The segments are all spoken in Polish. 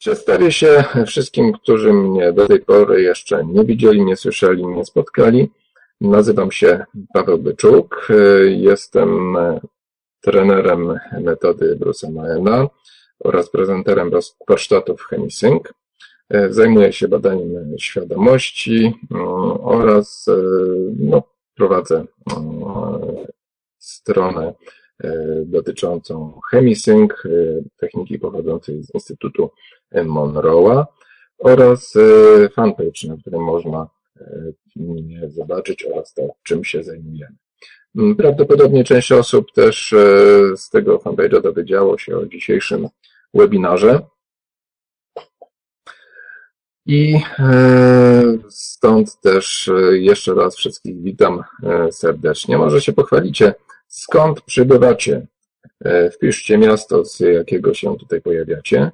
Przedstawię się wszystkim, którzy mnie do tej pory jeszcze nie widzieli, nie słyszeli, nie spotkali. Nazywam się Paweł Byczuk. Jestem trenerem metody Bruce'a Maena oraz prezenterem warsztatów ChemiSync. Zajmuję się badaniem świadomości oraz no, prowadzę stronę dotyczącą ChemiSync, techniki pochodzącej z Instytutu Monroe'a oraz e, fanpage, na którym można e, mnie zobaczyć oraz to, czym się zajmujemy. Mm, prawdopodobnie część osób też e, z tego fanpage'a dowiedziało się o dzisiejszym webinarze. I stąd też jeszcze raz wszystkich witam serdecznie. Może się pochwalicie, skąd przybywacie. Wpiszcie miasto, z jakiego się tutaj pojawiacie.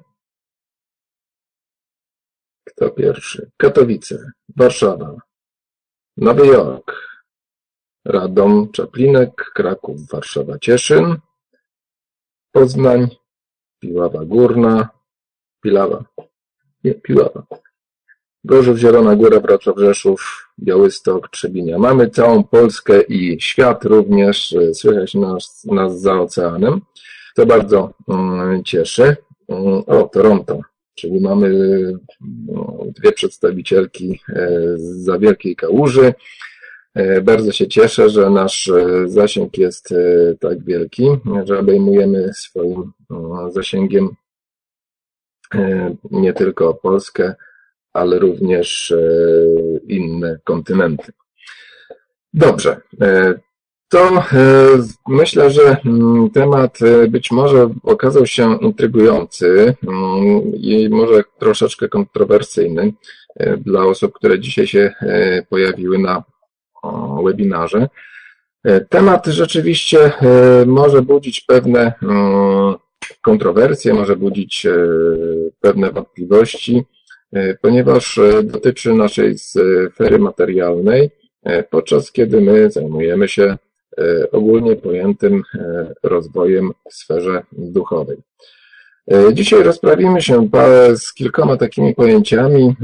Kto pierwszy? Katowice, Warszawa, Nowy Jork, Radom, Czaplinek, Kraków, Warszawa, Cieszyn, Poznań, Piława Górna, Pilawa, nie, Piława, Gorzów, Zielona Góra, Wrocław, Rzeszów, Białystok, Trzebinia. Mamy całą Polskę i świat również, słychać nas, nas za oceanem. To bardzo um, cieszy. Um, o, Toronto, czyli mamy no, dwie przedstawicielki e, z Wielkiej Kałuży. E, bardzo się cieszę, że nasz e, zasięg jest tak wielki, że obejmujemy swoim no, zasięgiem nie tylko Polskę, ale również inne kontynenty. Dobrze, to e, myślę, że mm, temat e, być może okazał się intrygujący mm, i może troszeczkę kontrowersyjny e, dla osób, które dzisiaj się pojawiły na webinarze. Temat rzeczywiście może budzić pewne mm, kontrowersje, może budzić pewne wątpliwości, ponieważ dotyczy naszej sfery materialnej, podczas kiedy my zajmujemy się ogólnie pojętym e, rozwojem w sferze duchowej. E, dzisiaj rozprawimy się z kilkoma takimi pojęciami,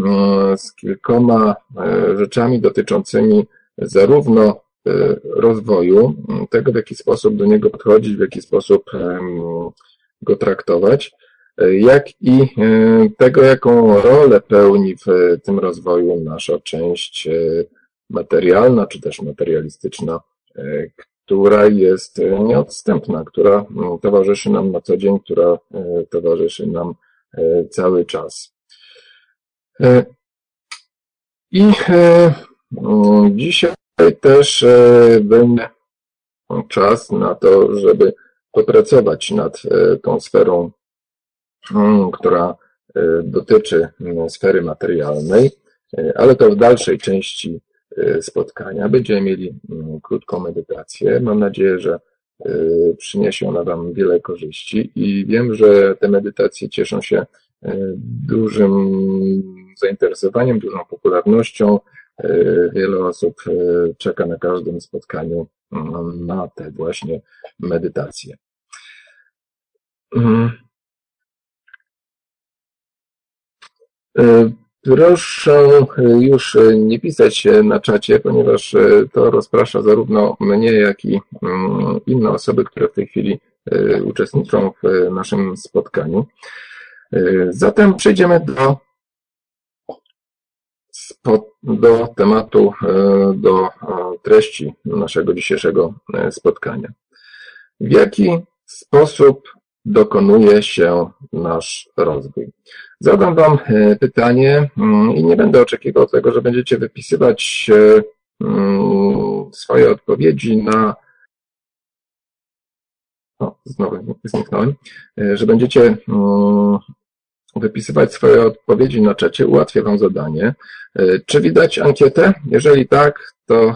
z kilkoma rzeczami dotyczącymi zarówno rozwoju, tego w jaki sposób do niego podchodzić, w jaki sposób go traktować, jak i tego, jaką rolę pełni w tym rozwoju nasza część materialna, czy też materialistyczna która jest nieodstępna, która mm, towarzyszy nam na co dzień, która e, towarzyszy nam e, cały czas. E, I mm, dzisiaj też będzie czas na to, żeby popracować nad tą sferą, mm, która dotyczy sfery materialnej, ale to w dalszej części spotkania. Będziemy mieli mm, krótką medytację. Mam nadzieję, że y, przyniesie ona Wam wiele korzyści i wiem, że te medytacje cieszą się y, dużym zainteresowaniem, dużą popularnością. Wiele osób czeka na każdym spotkaniu mm, na te właśnie medytacje. Proszę już nie pisać na czacie, ponieważ to rozprasza zarówno mnie, jak i mm, inne osoby, które w tej chwili e, uczestniczą w naszym spotkaniu. E, zatem przejdziemy do, do tematu, e, do treści naszego dzisiejszego spotkania. W jaki sposób dokonuje się nasz rozwój. Zadam Wam e, pytanie mm, i nie będę oczekiwał tego, że będziecie wypisywać e, mm, swoje odpowiedzi na. O, znowu zniknąłem. E, że będziecie mm, wypisywać swoje odpowiedzi na czacie. Ułatwię Wam zadanie. Czy widać ankietę? Jeżeli tak, to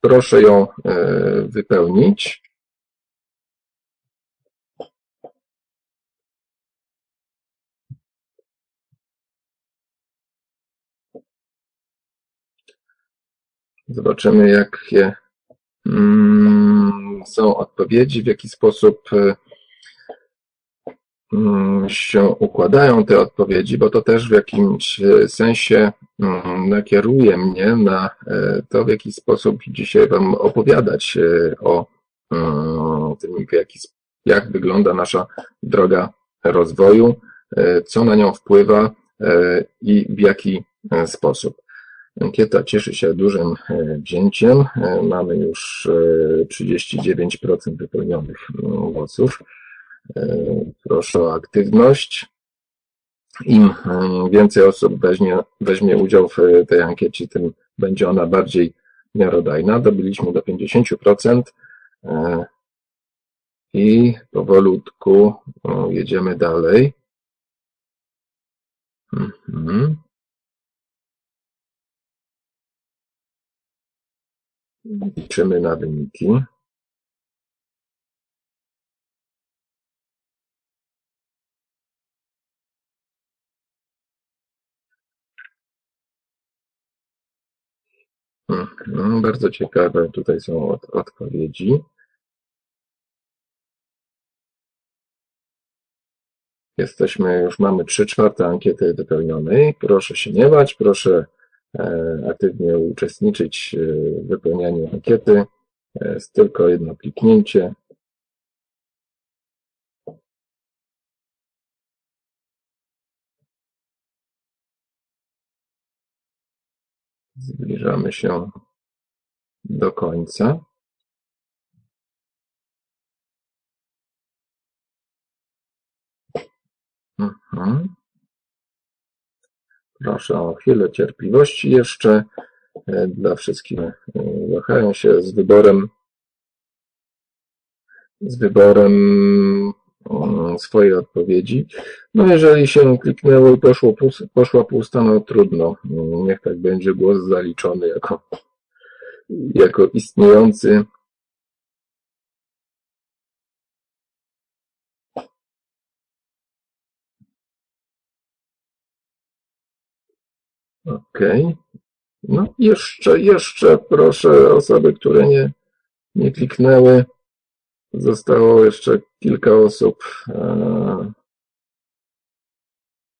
proszę ją wypełnić. Zobaczymy, jakie mm, są odpowiedzi, w jaki sposób e, mm, się układają te odpowiedzi, bo to też w jakimś sensie mm, nakieruje mnie na to, w jaki sposób dzisiaj Wam opowiadać o tym, jak wygląda nasza droga rozwoju, co na nią wpływa i w jaki sposób. Ankieta cieszy się dużym e, wzięciem. E, mamy już 39% e, wypełnionych głosów. Proszę o aktywność. Im więcej osób weźmie, weźmie udział w tej ankiecie, tym będzie ona bardziej miarodajna. Dobiliśmy do 50% i powolutku jedziemy dalej. Mhm. Liczymy na wyniki. Hmm, bardzo ciekawe tutaj są od, odpowiedzi. Jesteśmy, już mamy trzy czwarte ankiety wypełnionej. Proszę się nie bać, proszę aktywnie uczestniczyć w wypełnianiu ankiety. E, jest tylko jedno kliknięcie. Zbliżamy się do końca. Mhm. Proszę o chwilę cierpliwości jeszcze e, dla wszystkich. E, wahają się z wyborem z wyborem mm, swojej odpowiedzi. No jeżeli się kliknęło i poszło, poszła pusta, no trudno. Niech tak będzie głos zaliczony jako, jako istniejący Okej. Okay. No jeszcze, jeszcze proszę osoby, które nie, nie kliknęły. Zostało jeszcze kilka osób. E,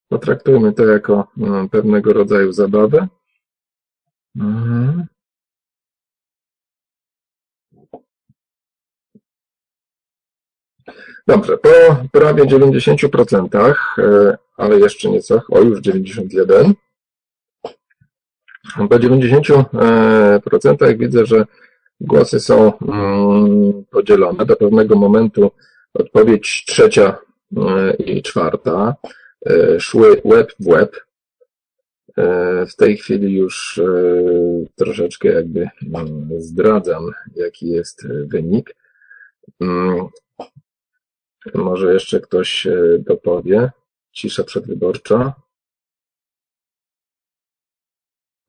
potraktujmy to jako e, pewnego rodzaju zabawę. Mhm. Dobrze, po prawie 90%, e, ale jeszcze nieco, o już 91%, po 90% widzę, że głosy są mm, podzielone. Do pewnego momentu odpowiedź trzecia e, i czwarta e, szły łeb w łeb. E, w tej chwili już troszeczkę jakby mm, zdradzam, jaki jest wynik. Mm, może jeszcze ktoś dopowie. Cisza przedwyborcza.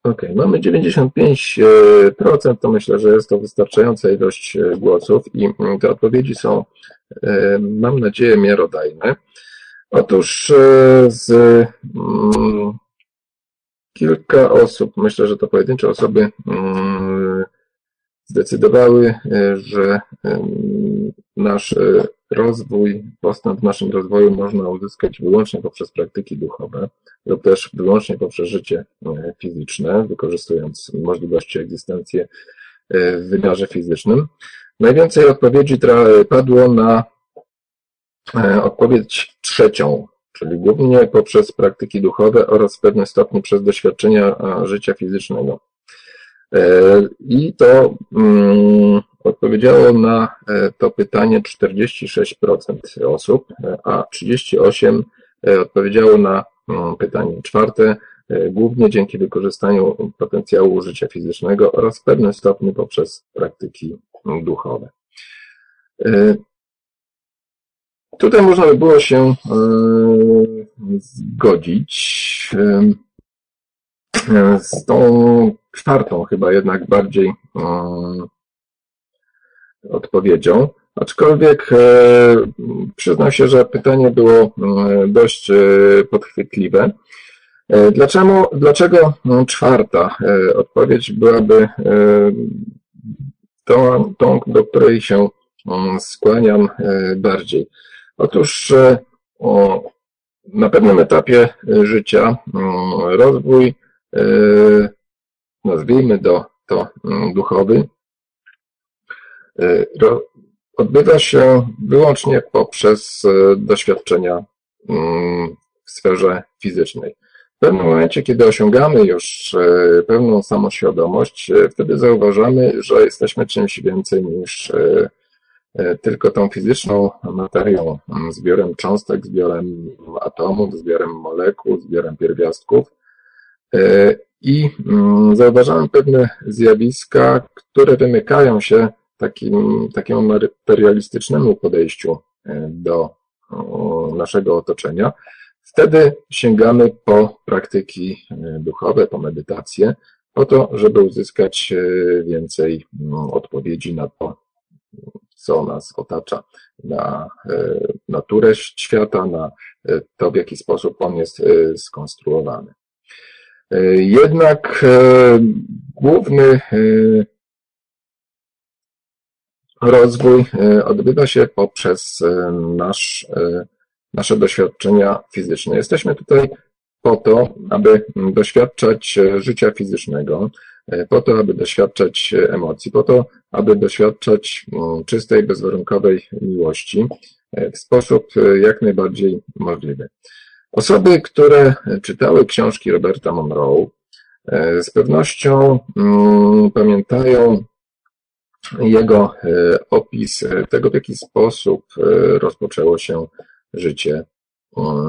Okej, okay, mamy 95%, to myślę, że jest to wystarczająca ilość e, głosów i mm, te odpowiedzi są, e, mam nadzieję, miarodajne. Otóż e, z mm, kilka osób, myślę, że to pojedyncze osoby mm, zdecydowały, że nasz rozwój, postęp w naszym rozwoju można uzyskać wyłącznie poprzez praktyki duchowe lub też wyłącznie poprzez życie e, fizyczne, wykorzystując możliwości egzystencji e, w wymiarze fizycznym. Najwięcej odpowiedzi padło na e, odpowiedź trzecią, czyli głównie poprzez praktyki duchowe oraz w pewnym stopniu przez doświadczenia życia fizycznego. I to mm, odpowiedziało na to pytanie 46% osób, a 38% odpowiedziało na pytanie czwarte, e, głównie dzięki wykorzystaniu potencjału życia fizycznego oraz w pewnym stopniu poprzez praktyki duchowe. E, tutaj można by było się e, zgodzić z tą czwartą, chyba jednak bardziej odpowiedzią. Aczkolwiek e, przyznam się, że pytanie było e, dość e, podchwytliwe. Dlaczego, dlaczego czwarta odpowiedź byłaby tą, tą, do której się skłaniam bardziej? Otóż na pewnym etapie życia rozwój, nazwijmy to, to duchowy, odbywa się wyłącznie poprzez doświadczenia w sferze fizycznej. W pewnym momencie, kiedy osiągamy już e, pewną samoświadomość, wtedy zauważamy, że jesteśmy czymś więcej niż tylko tą fizyczną materią, zbiorem cząstek, zbiorem atomów, zbiorem molekuł, zbiorem pierwiastków. I mm, zauważamy pewne zjawiska, które wymykają się takim, takiemu materialistycznemu podejściu do naszego otoczenia. Wtedy sięgamy po praktyki e, duchowe, po medytację, po to, żeby uzyskać e, więcej no, odpowiedzi na to, co nas otacza, na e, naturę świata, na to, w jaki sposób on jest skonstruowany. Jednak główny rozwój odbywa się poprzez nasz nasze doświadczenia fizyczne. Jesteśmy tutaj po to, aby doświadczać życia fizycznego, po to, aby doświadczać emocji, po to, aby doświadczać czystej, bezwarunkowej miłości w sposób jak najbardziej możliwy. Osoby, które czytały książki Roberta Monroe, z pewnością pamiętają jego e, opis tego, w jaki sposób e, rozpoczęło się życie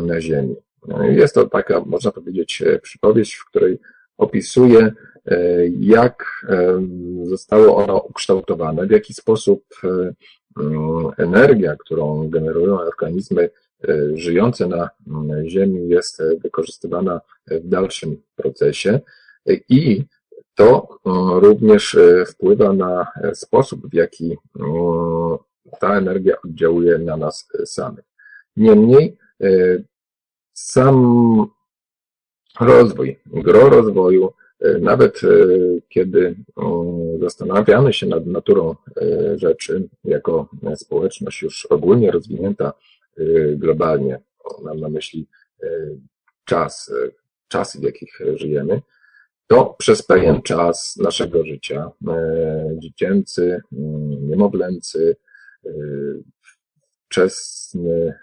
na Ziemi. Jest to taka, można powiedzieć, e, przypowieść, w której opisuje, e, jak e, zostało ono ukształtowane, w jaki sposób energia, którą generują organizmy żyjące na Ziemi, jest wykorzystywana w dalszym procesie i to również wpływa na sposób, w jaki ta energia oddziałuje na nas samych. Niemniej e, sam rozwój, gro rozwoju, e, nawet e, kiedy zastanawiamy się nad naturą rzeczy jako społeczność już ogólnie rozwinięta globalnie, mam na myśli czas, czasy, w jakich żyjemy, to przez pewien czas naszego życia, dziecięcy, niemowlęcy, wczesne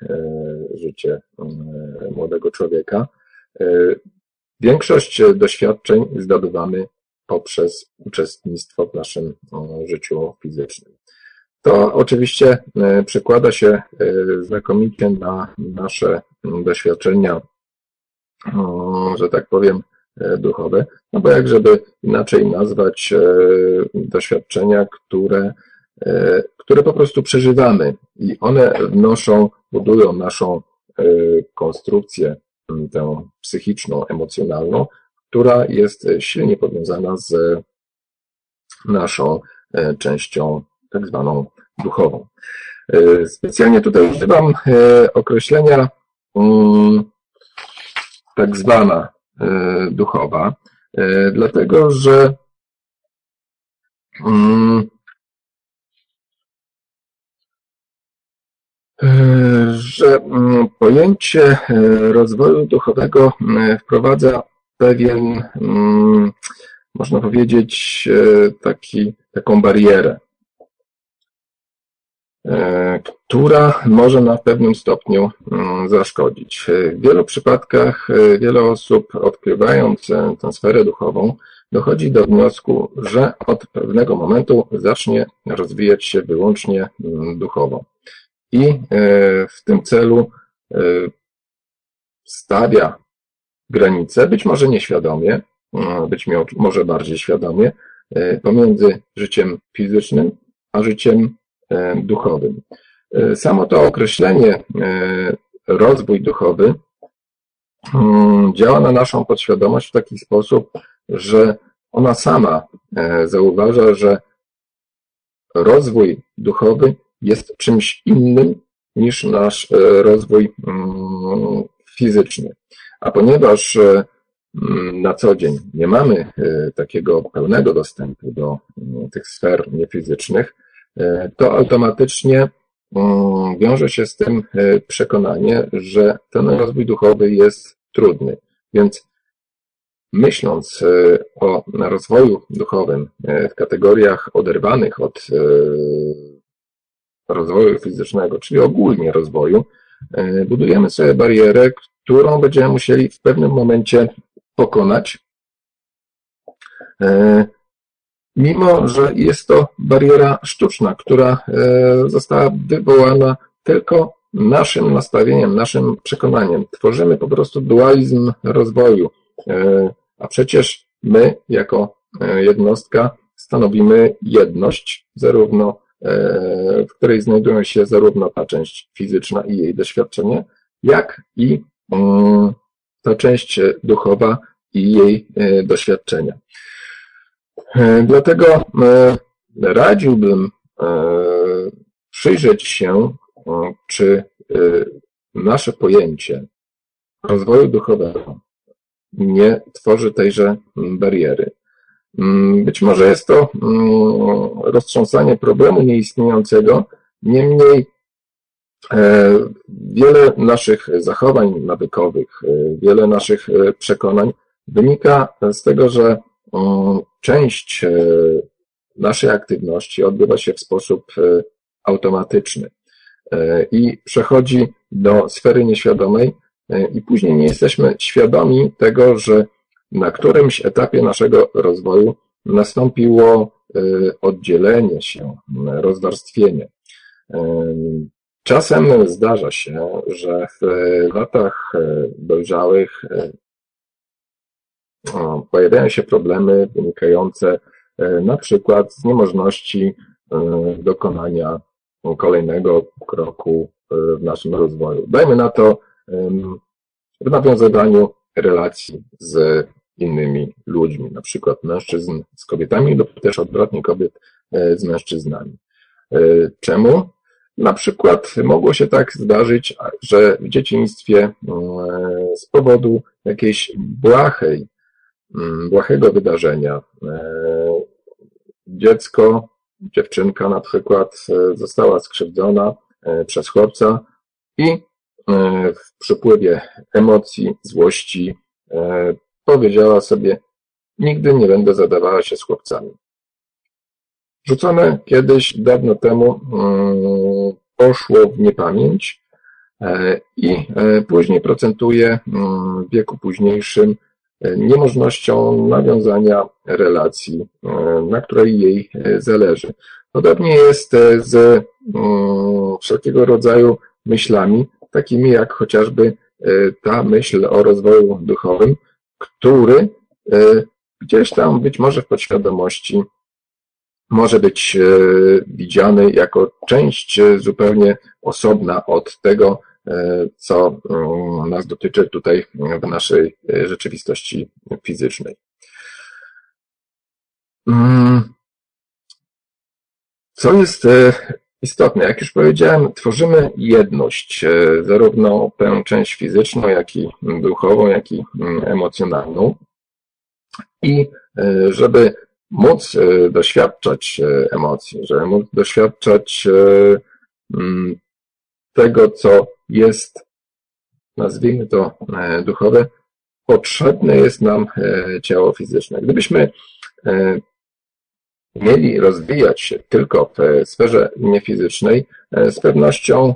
życie e, młodego człowieka. E, większość doświadczeń zdobywamy poprzez uczestnictwo w naszym życiu fizycznym. To oczywiście e, przekłada się znakomicie na nasze doświadczenia, że tak powiem, duchowe, no bo jak żeby inaczej nazwać doświadczenia, które E, które po prostu przeżywamy i one wnoszą, budują naszą e, konstrukcję, tę psychiczną, emocjonalną, która jest silnie powiązana z naszą e, częścią tak zwaną duchową. Specjalnie tutaj używam określenia mm, tak zwana duchowa, dlatego że mm, że mm, pojęcie e, rozwoju duchowego e, wprowadza pewien, mm, można powiedzieć, e, taki, taką barierę, która może na pewnym stopniu mm, zaszkodzić. W wielu przypadkach wiele osób, odkrywając tę sferę duchową, dochodzi do wniosku, że od pewnego momentu zacznie rozwijać się wyłącznie duchowo i e, w tym celu e, stawia granice, być może nieświadomie, e, być może bardziej świadomie, pomiędzy życiem fizycznym a życiem duchowym. Samo to określenie rozwój duchowy mm, działa na naszą podświadomość w taki sposób, że ona sama zauważa, że rozwój duchowy jest czymś innym niż nasz e, rozwój mm, fizyczny. A ponieważ e, mm, na co dzień nie mamy e, takiego pełnego dostępu do tych sfer niefizycznych, to automatycznie mm, wiąże się z tym przekonanie, że ten rozwój duchowy jest trudny. Więc myśląc o rozwoju duchowym w kategoriach oderwanych od rozwoju fizycznego, czyli ogólnie rozwoju, budujemy sobie barierę, którą będziemy musieli w pewnym momencie pokonać, e, mimo że jest to bariera sztuczna, która e, została wywołana tylko naszym nastawieniem, naszym przekonaniem. Tworzymy po prostu dualizm rozwoju, e, a przecież my, jako jednostka, stanowimy jedność, zarówno w której znajdują się zarówno ta część fizyczna i jej doświadczenie, jak i mm, ta część duchowa i jej e, doświadczenia. E, dlatego e, radziłbym przyjrzeć się, czy nasze pojęcie rozwoju duchowego nie tworzy tejże bariery. Mm, być może jest to mm, roztrząsanie problemu nieistniejącego, niemniej wiele naszych zachowań nawykowych, wiele naszych przekonań wynika z tego, że część e, naszej aktywności odbywa się w sposób e, automatyczny e, i przechodzi do sfery nieświadomej i później nie jesteśmy świadomi tego, że na którymś etapie naszego rozwoju nastąpiło oddzielenie się, rozwarstwienie. Czasem zdarza się, że w latach dojrzałych pojawiają się problemy wynikające e, na przykład z niemożności e, dokonania kolejnego kroku e, w naszym rozwoju. Dajmy na to w nawiązywaniu relacji z innymi ludźmi, na przykład mężczyzn z kobietami lub też odwrotnie kobiet z mężczyznami. Czemu? Na przykład mogło się tak zdarzyć, że w dzieciństwie z powodu jakiejś błahej błahego wydarzenia. E, dziecko, dziewczynka na przykład e, została skrzywdzona e, przez chłopca i w przypływie emocji, złości powiedziała sobie, nigdy nie będę zadawała się z chłopcami. Rzucone kiedyś, dawno temu, mm, poszło w niepamięć i później procentuje mm, w wieku późniejszym niemożnością nawiązania relacji, e, na której jej e, zależy. Podobnie jest e, z mm, wszelkiego rodzaju myślami, takimi jak chociażby ta myśl o rozwoju duchowym, który gdzieś tam być może w podświadomości może być widziany jako część zupełnie osobna od tego, E, co mm, nas dotyczy tutaj w naszej e, rzeczywistości fizycznej. Mm. Co jest e, istotne, jak już powiedziałem, tworzymy jedność, zarówno tę część fizyczną, jak i duchową, jak i mm, emocjonalną. I żeby móc doświadczać emocji, żeby móc doświadczać tego, co jest, nazwijmy to e, duchowe, potrzebne jest nam e, ciało fizyczne. Gdybyśmy e, mieli rozwijać się tylko w sferze niefizycznej, z pewnością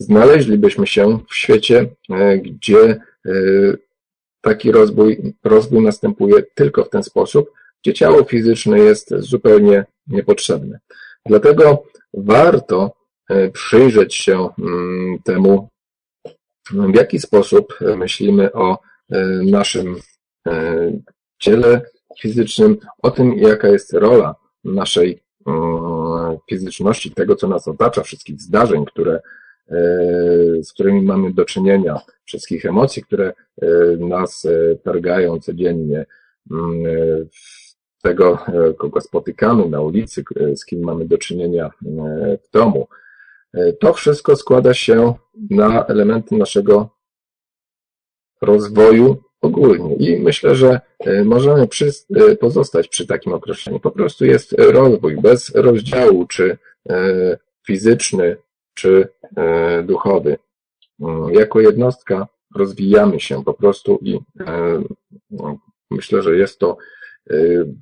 znaleźlibyśmy się w świecie, gdzie taki rozwój, rozwój następuje tylko w ten sposób, gdzie ciało fizyczne jest zupełnie niepotrzebne. Dlatego warto przyjrzeć się mm, temu, w jaki sposób myślimy o e, naszym e, ciele fizycznym, o tym, jaka jest rola naszej fizyczności, tego, co nas otacza, wszystkich zdarzeń, które, z którymi mamy do czynienia, wszystkich emocji, które nas targają codziennie, mm, tego, kogo spotykamy na ulicy, z kim mamy do czynienia w domu. E, to wszystko składa się na elementy naszego rozwoju ogólnie. I myślę, że możemy przy, pozostać przy takim określeniu. Po prostu jest rozwój bez rozdziału, czy fizyczny, czy duchowy. Jako jednostka rozwijamy się po prostu i no, myślę, że jest to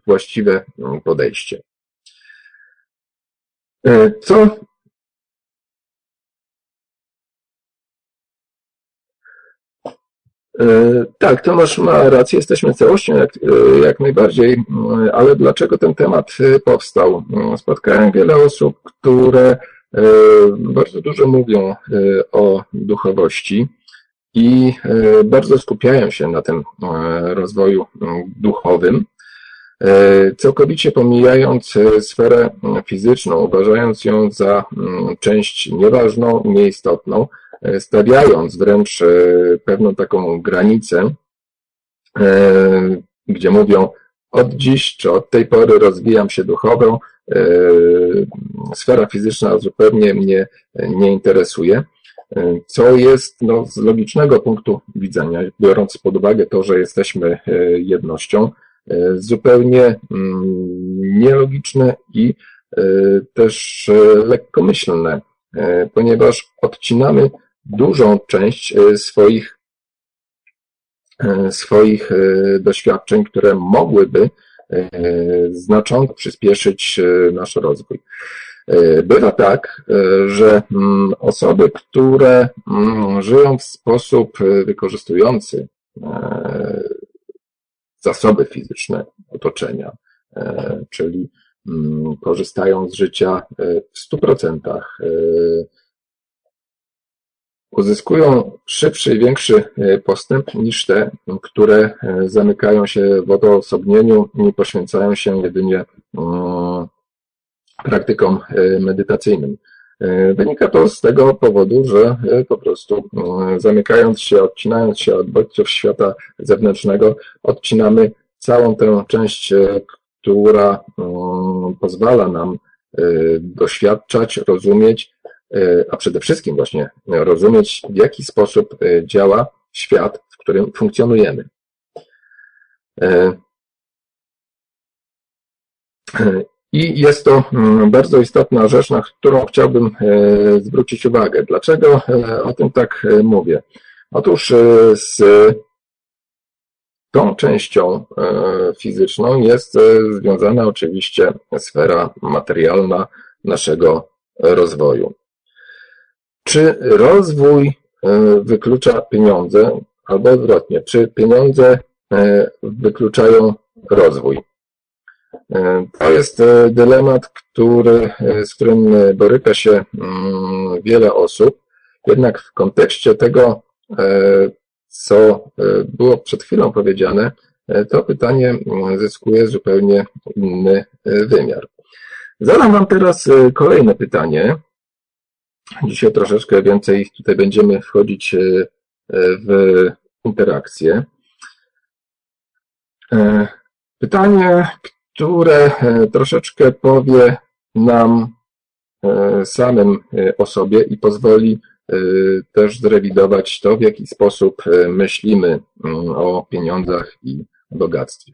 właściwe podejście. Co tak, Tomasz ma rację, jesteśmy całością jak, e, jak najbardziej, ale dlaczego ten temat e, powstał? Spotkałem wiele osób, które bardzo dużo mówią o duchowości i bardzo skupiają się na tym rozwoju duchowym, całkowicie pomijając sferę fizyczną, uważając ją za część nieważną, nieistotną, stawiając wręcz e, pewną taką granicę, e, gdzie mówią, od dziś czy od tej pory rozwijam się duchowo, e, sfera fizyczna zupełnie mnie nie interesuje, co jest no, z logicznego punktu widzenia, biorąc pod uwagę to, że jesteśmy jednością, zupełnie mm, nielogiczne i też lekkomyślne, ponieważ odcinamy dużą część e, swoich, e, swoich e, doświadczeń, które mogłyby znacząco przyspieszyć nasz rozwój. Bywa tak, że mm, osoby, które mm, żyją w sposób wykorzystujący zasoby fizyczne otoczenia, czyli mm, korzystają z życia w 100%, uzyskują szybszy i większy e, postęp niż te, które e, zamykają się w odosobnieniu i poświęcają się jedynie praktykom e, medytacyjnym. Wynika to z tego powodu, że po prostu zamykając się, odcinając się od bodźców świata zewnętrznego, odcinamy całą tę część, która pozwala nam doświadczać, rozumieć a przede wszystkim właśnie rozumieć, w jaki sposób e, działa świat, w którym funkcjonujemy. E, I jest to mm, bardzo istotna rzecz, na którą chciałbym zwrócić uwagę. Dlaczego o tym tak mówię? Otóż z tą częścią fizyczną jest związana oczywiście sfera materialna naszego rozwoju. Czy rozwój e, wyklucza pieniądze, albo odwrotnie, czy pieniądze e, wykluczają rozwój? E, to jest dylemat, który, z którym boryka się mm, wiele osób. Jednak w kontekście tego, co było przed chwilą powiedziane, to pytanie mm, zyskuje zupełnie inny wymiar. Zadam Wam teraz kolejne pytanie, Dzisiaj troszeczkę więcej tutaj będziemy wchodzić e, w interakcję. E, pytanie, które e, troszeczkę powie nam samym o sobie i pozwoli też zrewidować to, w jaki sposób myślimy mm, o pieniądzach i bogactwie.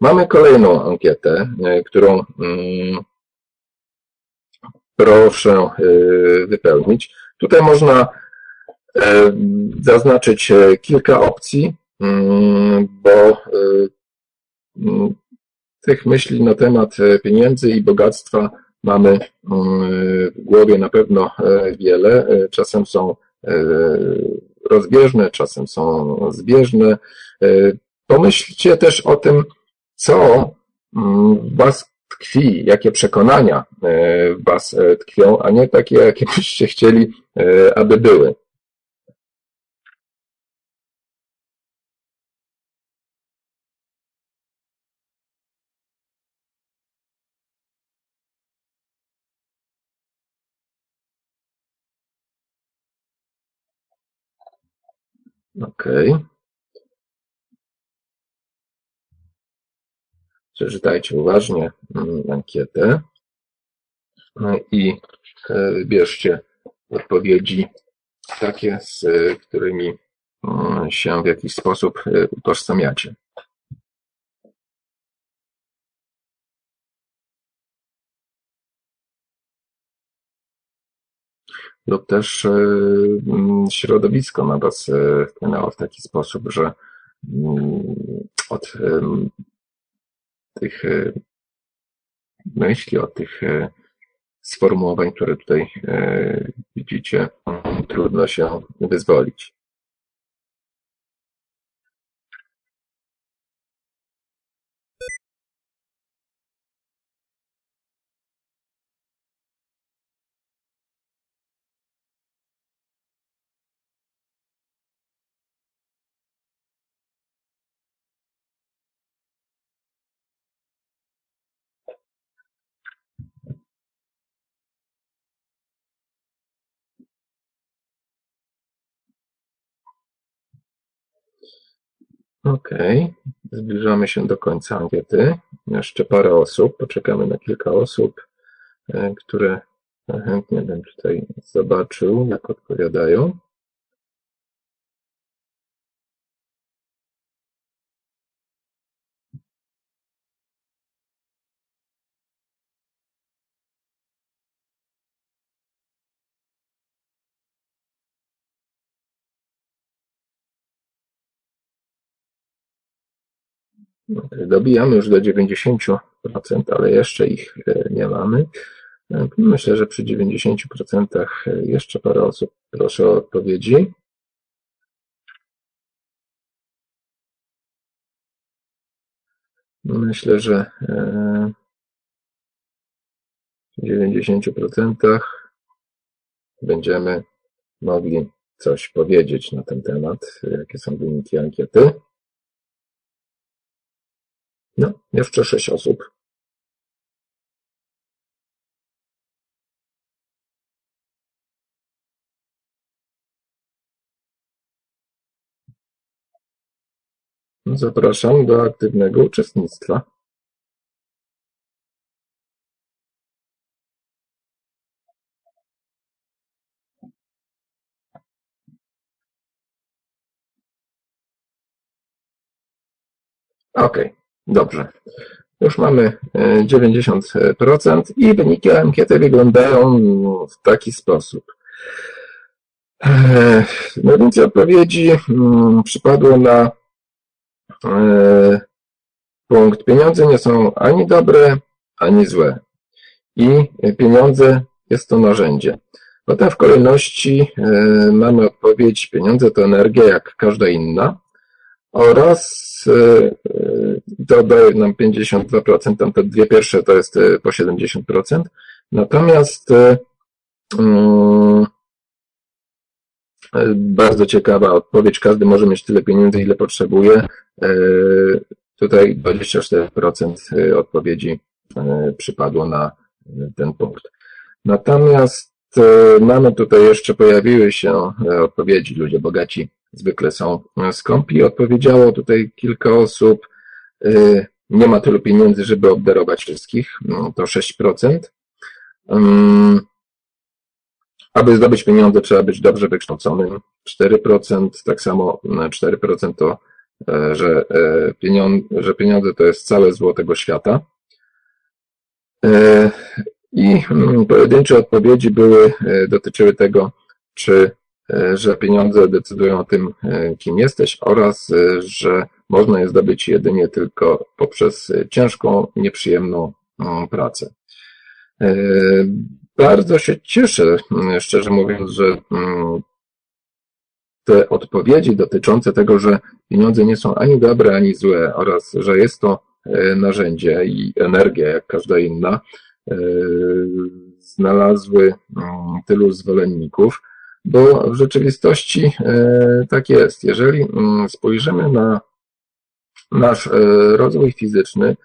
Mamy kolejną ankietę, którą mm, proszę y, wypełnić. Tutaj można y, zaznaczyć y, kilka opcji, mm, bo mm, tych myśli na temat pieniędzy i bogactwa mamy mm, w głowie na pewno wiele. Czasem są rozbieżne, czasem są zbieżne. Pomyślcie też o tym, co Was tkwi, jakie przekonania e, w Was e, tkwią, a nie takie, jakie byście chcieli, e, aby były. Okej. Okay. Przeczytajcie uważnie mm, ankietę no i e, wybierzcie odpowiedzi takie, z którymi się w jakiś sposób utożsamiacie. lub też e, mm, środowisko na Was e, wpłynęło w taki sposób, że mm, od tych e, myśli, od tych sformułowań, które tutaj widzicie, trudno się wyzwolić. Okej, zbliżamy się do końca ankiety. Jeszcze parę osób, poczekamy na kilka osób, e, które chętnie bym tutaj zobaczył, jak odpowiadają. Dobijamy już do 90%, ale jeszcze ich e, nie mamy. E, myślę, że przy 90% e, jeszcze parę osób proszę o odpowiedzi. Myślę, że w 90% będziemy mogli coś powiedzieć na ten temat, jakie są wyniki ankiety. No, jeszcze sześć osób. Zapraszam do aktywnego uczestnictwa. Okej. Dobrze. Już mamy 90% e, i wyniki ankiety wyglądają w taki sposób. E, najwięcej odpowiedzi mm, przypadło na e, punkt pieniądze nie są ani dobre, ani złe. I pieniądze jest to narzędzie. Potem w kolejności mamy odpowiedź pieniądze to energia jak każda inna oraz to daje nam 52%, tam te dwie pierwsze to jest e, po 70%. Natomiast mm, bardzo ciekawa odpowiedź, każdy może mieć tyle pieniędzy, ile potrzebuje. Tutaj 24% odpowiedzi przypadło na ten punkt. Natomiast mamy tutaj jeszcze, pojawiły się odpowiedzi, ludzie bogaci zwykle są skąpi. Odpowiedziało tutaj kilka osób, Y, nie ma tylu pieniędzy, żeby obdarować wszystkich, no, to 6%. Aby zdobyć pieniądze, trzeba być dobrze wykształconym. 4%, tak samo 4% to, e, że e, pieniądze, że pieniądze to jest całe zło tego świata. E, I mm, pojedyncze odpowiedzi były, dotyczyły tego, czy, że pieniądze decydują o tym, kim jesteś oraz, że można je zdobyć jedynie tylko poprzez ciężką, nieprzyjemną mm, pracę. E, bardzo się cieszę, mm, szczerze mówiąc, że mm, te odpowiedzi dotyczące tego, że pieniądze nie są ani dobre, ani złe oraz, że jest to e, narzędzie i energia, jak każda inna, e, znalazły tylu zwolenników, bo w rzeczywistości tak jest. Jeżeli spojrzymy na nasz e, rozwój fizyczny,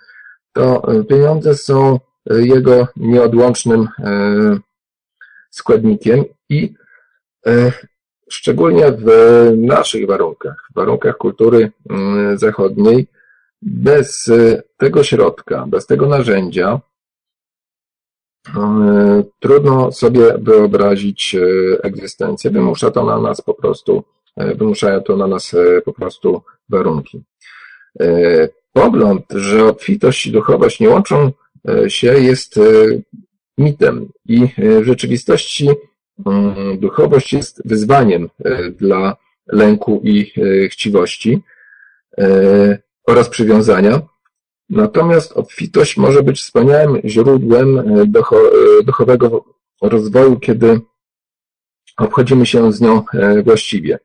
to e, pieniądze są e, jego nieodłącznym składnikiem i szczególnie w naszych warunkach, w warunkach kultury mm, zachodniej, bez tego środka, bez tego narzędzia, trudno sobie wyobrazić egzystencję. Wymusza to na nas po prostu wymuszają to na nas po prostu warunki. Pogląd, że obfitość i duchowość nie łączą się, jest mitem i w rzeczywistości mm, duchowość jest wyzwaniem dla lęku i chciwości oraz przywiązania. Natomiast obfitość może być wspaniałym źródłem duchowego rozwoju, kiedy obchodzimy się z nią e, właściwie.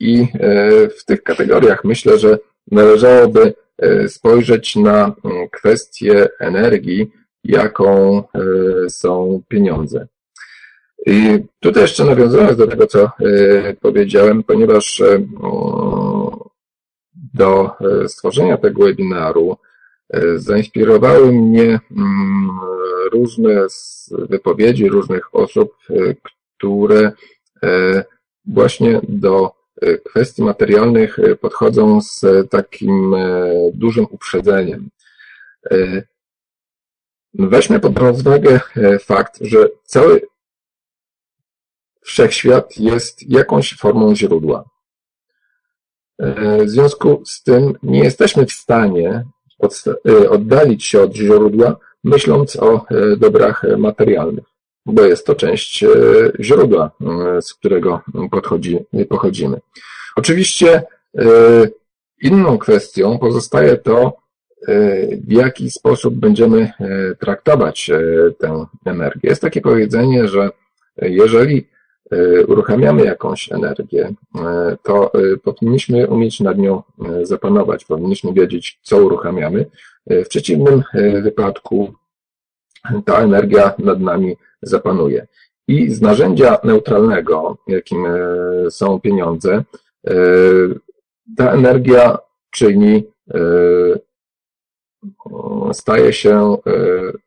I e, w tych kategoriach myślę, że należałoby e, spojrzeć na kwestię energii, jaką są pieniądze. I tutaj jeszcze nawiązując do tego, co powiedziałem, ponieważ do stworzenia tego webinaru zainspirowały mnie mm, różne wypowiedzi różnych osób, które e, właśnie do e, kwestii materialnych e, podchodzą z takim dużym uprzedzeniem. Weźmy pod rozwagę fakt, że cały wszechświat jest jakąś formą źródła. W związku z tym nie jesteśmy w stanie oddalić się od źródła, myśląc o dobrach materialnych bo jest to część e, źródła, e, z którego podchodzi, pochodzimy. Oczywiście e, inną kwestią pozostaje to, w jaki sposób będziemy traktować tę energię. Jest takie powiedzenie, że jeżeli uruchamiamy jakąś energię, to powinniśmy umieć nad nią zapanować, powinniśmy wiedzieć, co uruchamiamy. W przeciwnym wypadku ta energia nad nami zapanuje. I z narzędzia neutralnego, jakim e, są pieniądze, e, ta energia czyni, e, staje się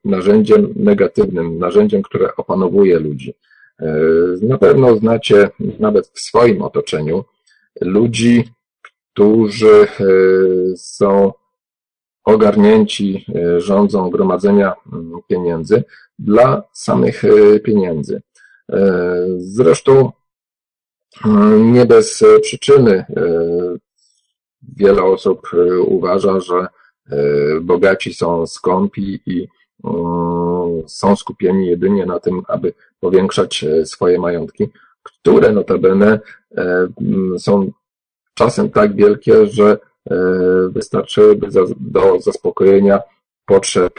narzędziem negatywnym, narzędziem, które opanowuje ludzi. Na pewno znacie nawet w swoim otoczeniu ludzi, którzy są ogarnięci rządzą gromadzenia pieniędzy, dla samych e, pieniędzy. E, zresztą mm, nie bez przyczyny e, wiele osób uważa, że bogaci są skąpi i mm, są skupieni jedynie na tym, aby powiększać swoje majątki, które notabene mm, są czasem tak wielkie, że wystarczyłyby do zaspokojenia potrzeb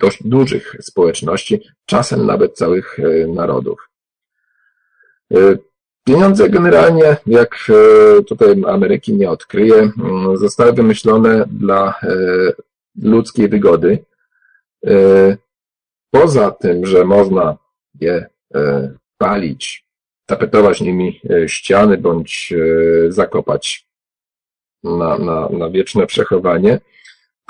dość dużych społeczności, czasem nawet całych e, narodów. E, pieniądze generalnie, jak e, tutaj Ameryki nie odkryje, zostały wymyślone dla ludzkiej wygody. Poza tym, że można je palić, tapetować nimi ściany bądź zakopać na, na, na wieczne przechowanie,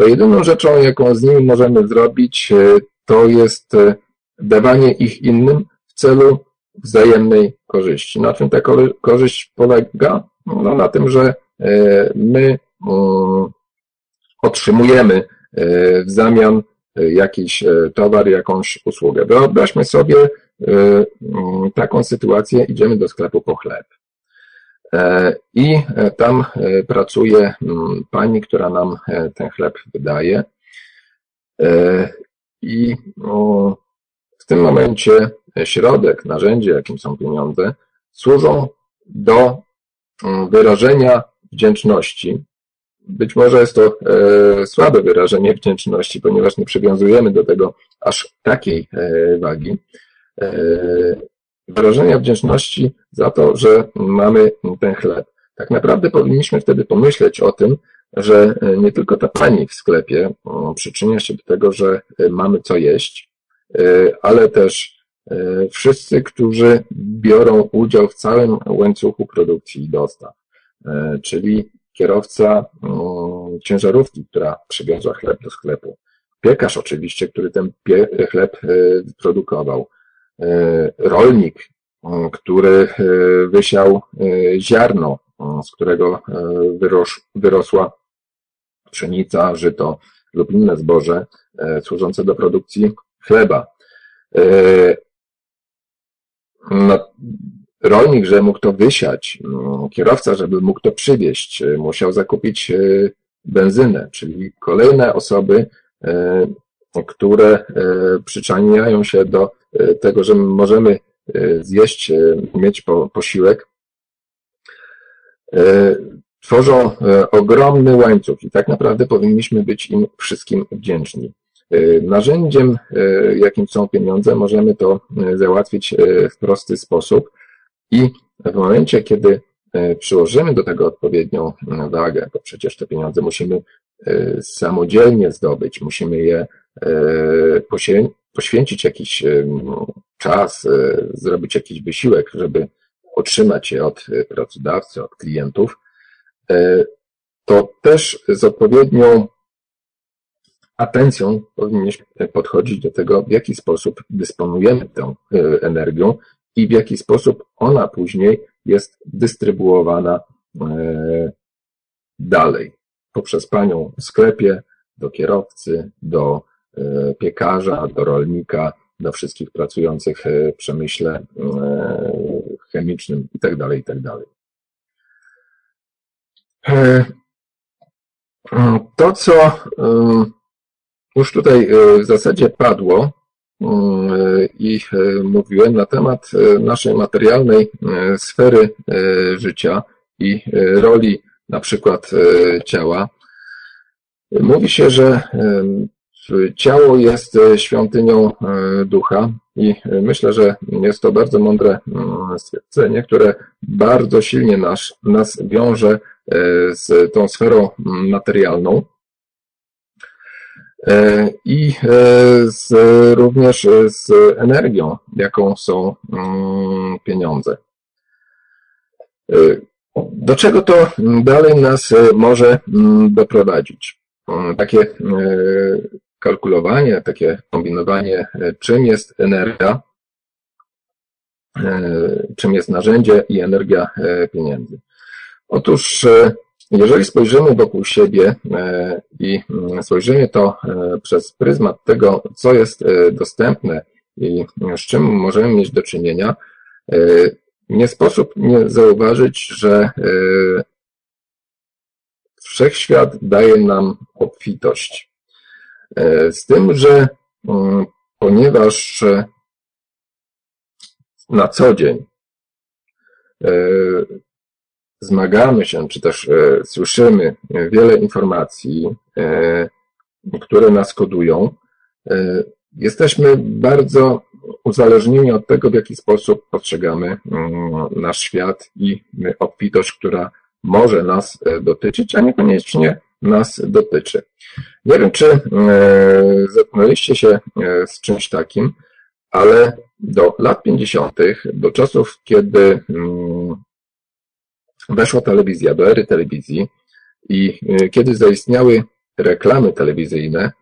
to jedyną rzeczą, jaką z nimi możemy zrobić, e, to jest e, dawanie ich innym w celu wzajemnej korzyści. Na czym ta korzyść polega? No, na tym, że e, my mm, otrzymujemy w zamian jakiś towar, jakąś usługę. Wyobraźmy sobie mm, taką sytuację, idziemy do sklepu po chleb. E, I e, tam e, pracuje mm, pani, która nam ten chleb wydaje. I w tym momencie środek, narzędzie, jakim są pieniądze, służą do mm, wyrażenia wdzięczności. Być może jest to słabe wyrażenie wdzięczności, ponieważ nie przywiązujemy do tego aż takiej wagi wyrażenia wdzięczności za to, że mamy ten chleb. Tak naprawdę powinniśmy wtedy pomyśleć o tym, że nie tylko ta pani w sklepie przyczynia się do tego, że mamy co jeść, e, ale też e, wszyscy, którzy biorą udział w całym łańcuchu produkcji i dostaw, e, czyli kierowca ciężarówki, która przywiozła chleb do sklepu, piekarz oczywiście, który ten chleb produkował, E, rolnik, e, który e, wysiał ziarno, z którego wyrosła pszenica, żyto lub inne zboże służące do produkcji chleba. Rolnik, że mógł to wysiać, mm, kierowca, żeby mógł to przywieźć, musiał zakupić benzynę, czyli kolejne osoby, które przyczaniają się do tego, że możemy zjeść, mieć posiłek, tworzą ogromny łańcuch i tak naprawdę powinniśmy być im wszystkim wdzięczni. Narzędziem, jakim są pieniądze, możemy to załatwić w prosty sposób i w momencie, kiedy przyłożymy do tego odpowiednią wagę, bo przecież te pieniądze musimy samodzielnie zdobyć, musimy je poświęcić jakiś czas, zrobić jakiś wysiłek, żeby otrzymać je od pracodawcy, od klientów, to też z odpowiednią atencją powinniśmy podchodzić do tego, w jaki sposób dysponujemy tą e, energią i w jaki sposób ona później jest dystrybuowana e, dalej. Poprzez panią w sklepie, do kierowcy, do e, piekarza, do rolnika, do wszystkich pracujących w przemyśle chemicznym itd., tak itd. Tak to, co już tutaj e, w zasadzie padło e, i e, mówiłem na temat naszej materialnej sfery życia i roli na przykład ciała. Mówi się, że ciało jest świątynią ducha i myślę, że jest to bardzo mądre mm, stwierdzenie, które bardzo silnie nas, nas wiąże z tą sferą materialną. E, i e, z, również z energią, jaką są mm, pieniądze. E, do czego to dalej nas może mm, doprowadzić? Takie kalkulowanie, takie kombinowanie, czym jest energia, czym jest narzędzie i energia pieniędzy. Otóż jeżeli spojrzymy wokół siebie e, i mm, spojrzymy to e, przez pryzmat tego, co jest e, dostępne i z czym możemy mieć do czynienia, nie sposób nie zauważyć, że wszechświat daje nam obfitość. Z tym, że mm, ponieważ na co dzień zmagamy się, czy też e, słyszymy wiele informacji, e, które nas kodują, e, jesteśmy bardzo uzależnieni od tego, w jaki sposób postrzegamy mm, nasz świat i obfitość, która może nas dotyczyć, a niekoniecznie nas dotyczy. Nie wiem, czy zetknęliście się z czymś takim, ale do lat 50., do czasów, kiedy mm, weszła telewizja do ery telewizji i e, kiedy zaistniały reklamy telewizyjne,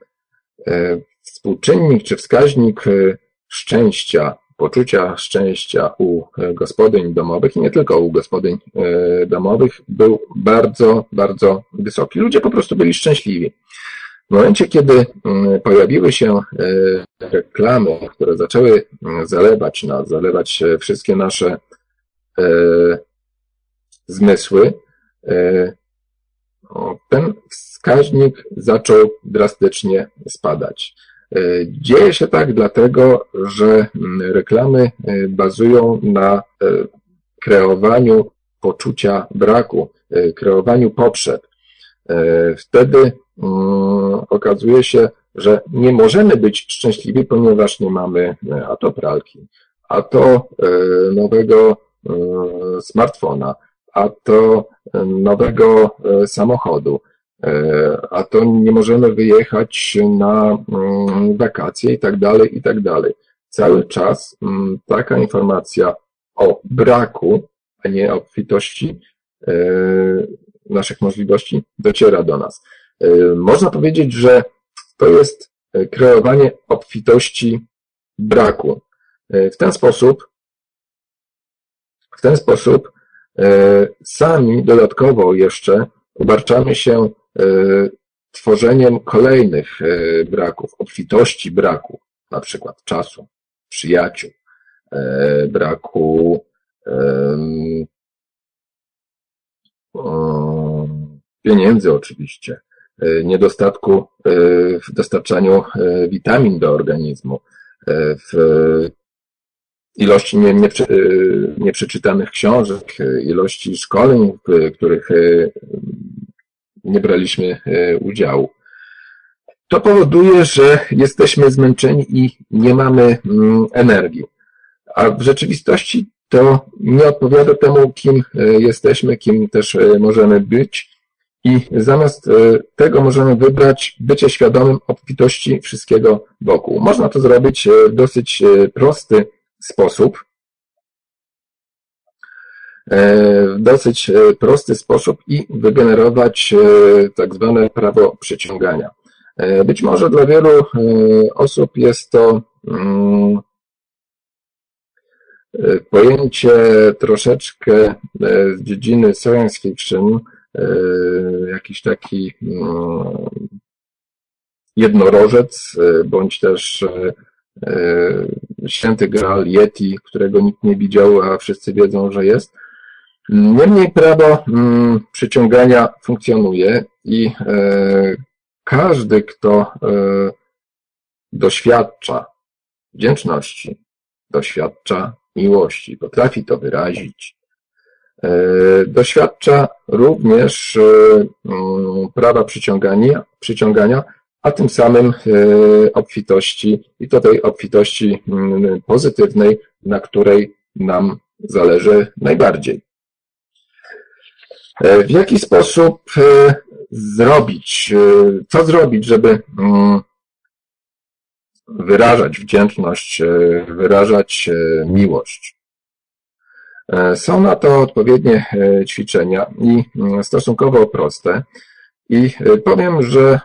e, współczynnik czy wskaźnik e, szczęścia, poczucia szczęścia u gospodyń domowych i nie tylko u gospodyń domowych był bardzo, bardzo wysoki. Ludzie po prostu byli szczęśliwi. W momencie, kiedy pojawiły się reklamy, które zaczęły zalewać nas, zalewać wszystkie nasze zmysły, e, ten wskaźnik zaczął drastycznie spadać. E, dzieje się tak dlatego, że reklamy e, bazują na kreowaniu poczucia braku, kreowaniu potrzeb. Wtedy okazuje się, że nie możemy być szczęśliwi, ponieważ nie mamy a to pralki, a to nowego smartfona, a to nowego e, samochodu, e, a to nie możemy wyjechać na mm, wakacje i tak dalej, i tak dalej. Cały czas mm, taka informacja o braku, a nie obfitości e, naszych możliwości dociera do nas. Można powiedzieć, że to jest kreowanie obfitości braku. W ten sposób, w ten sposób E, sami dodatkowo jeszcze obarczamy się e, tworzeniem kolejnych e, braków, obfitości braku, na przykład czasu, przyjaciół, braku pieniędzy oczywiście, niedostatku w dostarczaniu witamin do organizmu, w ilości nie, nie, nieprzeczytanych książek, ilości szkoleń, w których nie braliśmy udziału. To powoduje, że jesteśmy zmęczeni i nie mamy mm, energii. A w rzeczywistości to nie odpowiada temu, kim jesteśmy, kim też możemy być. I zamiast tego możemy wybrać bycie świadomym obfitości wszystkiego wokół. Można to zrobić w dosyć prosty sposób. W dosyć prosty sposób i wygenerować tak zwane prawo przyciągania. E, być może dla wielu e, osób jest to mm, e, pojęcie troszeczkę z dziedziny science fiction, jakiś taki mm, jednorożec, bądź też święty Graal Yeti, którego nikt nie widział, a wszyscy wiedzą, że jest. Niemniej prawo mm, przyciągania funkcjonuje i każdy, kto e, doświadcza wdzięczności, doświadcza miłości, potrafi to wyrazić, e, doświadcza również e, mm, prawa przyciągania, przyciągania, a tym samym obfitości i to tej obfitości mm, pozytywnej, na której nam zależy najbardziej. W jaki sposób zrobić, e, co zrobić, żeby mm, wyrażać wdzięczność, e, wyrażać e, miłość. Są na to odpowiednie ćwiczenia i mm, stosunkowo proste. I powiem, że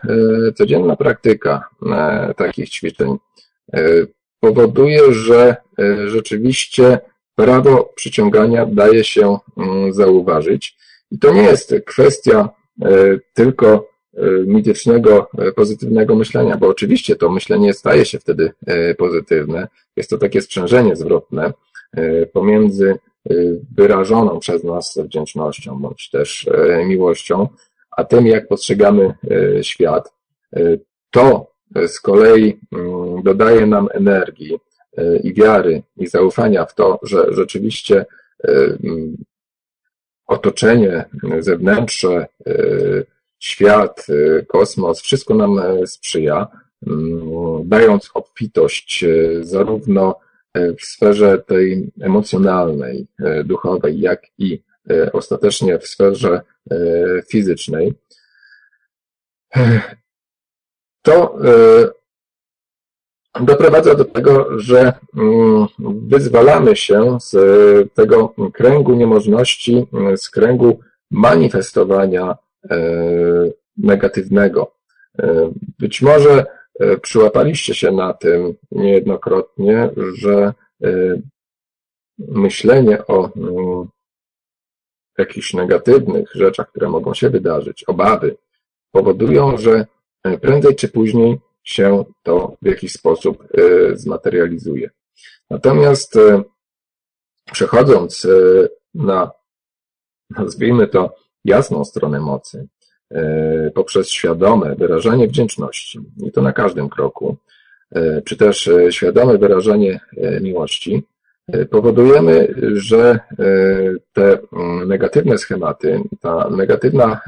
codzienna praktyka takich ćwiczeń powoduje, że rzeczywiście prawo przyciągania daje się mm, zauważyć. I to nie jest kwestia E, tylko e, mitycznego, e, pozytywnego myślenia, bo oczywiście to myślenie staje się wtedy pozytywne. Jest to takie sprzężenie zwrotne pomiędzy wyrażoną przez nas wdzięcznością bądź też miłością, a tym, jak postrzegamy świat. To z kolei mm, dodaje nam energii i wiary i zaufania w to, że rzeczywiście otoczenie zewnętrzne, e, świat, e, kosmos, wszystko nam e, sprzyja, mm, dając obfitość zarówno w sferze tej emocjonalnej, duchowej, jak i ostatecznie w sferze fizycznej. To doprowadza do tego, że mm, wyzwalamy się z tego kręgu niemożności, z kręgu manifestowania e, negatywnego. E, być może e, przyłapaliście się na tym niejednokrotnie, że myślenie o mm, jakichś negatywnych rzeczach, które mogą się wydarzyć, obawy, powodują, że prędzej czy później się to w jakiś sposób e, zmaterializuje. Natomiast e, przechodząc e, na, nazwijmy to, jasną stronę mocy, poprzez świadome wyrażanie wdzięczności, i to na każdym kroku, czy też świadome wyrażanie miłości, powodujemy, że te mm, negatywne schematy, ta negatywna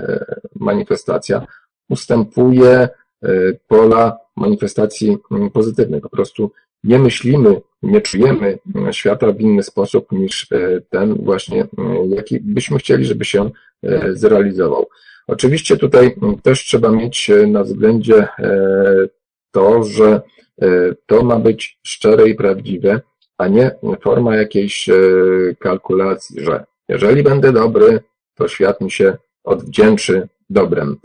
manifestacja ustępuje pola manifestacji mm, pozytywnej. Po prostu nie myślimy, nie czujemy mm, świata w inny sposób niż e, ten właśnie, jaki byśmy chcieli, żeby się e, zrealizował. Oczywiście tutaj też trzeba mieć e, na względzie to, że to ma być szczere i prawdziwe, a nie forma jakiejś kalkulacji, że jeżeli będę dobry, to świat mi się odwdzięczy dobrem.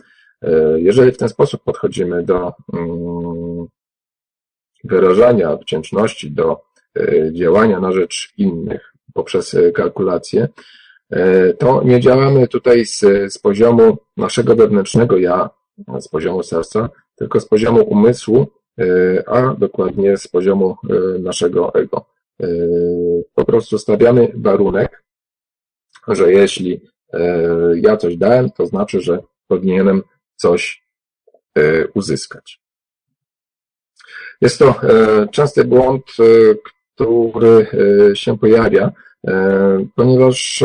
E, jeżeli w ten sposób podchodzimy do mm, wyrażania wdzięczności, do e, działania na rzecz innych poprzez e, kalkulację, to nie działamy tutaj z, z poziomu naszego wewnętrznego ja, z poziomu serca, tylko z poziomu umysłu, a dokładnie z poziomu naszego ego. Po prostu stawiamy warunek, że jeśli ja coś dałem, to znaczy, że powinienem coś uzyskać. Jest to częsty błąd, który się pojawia, ponieważ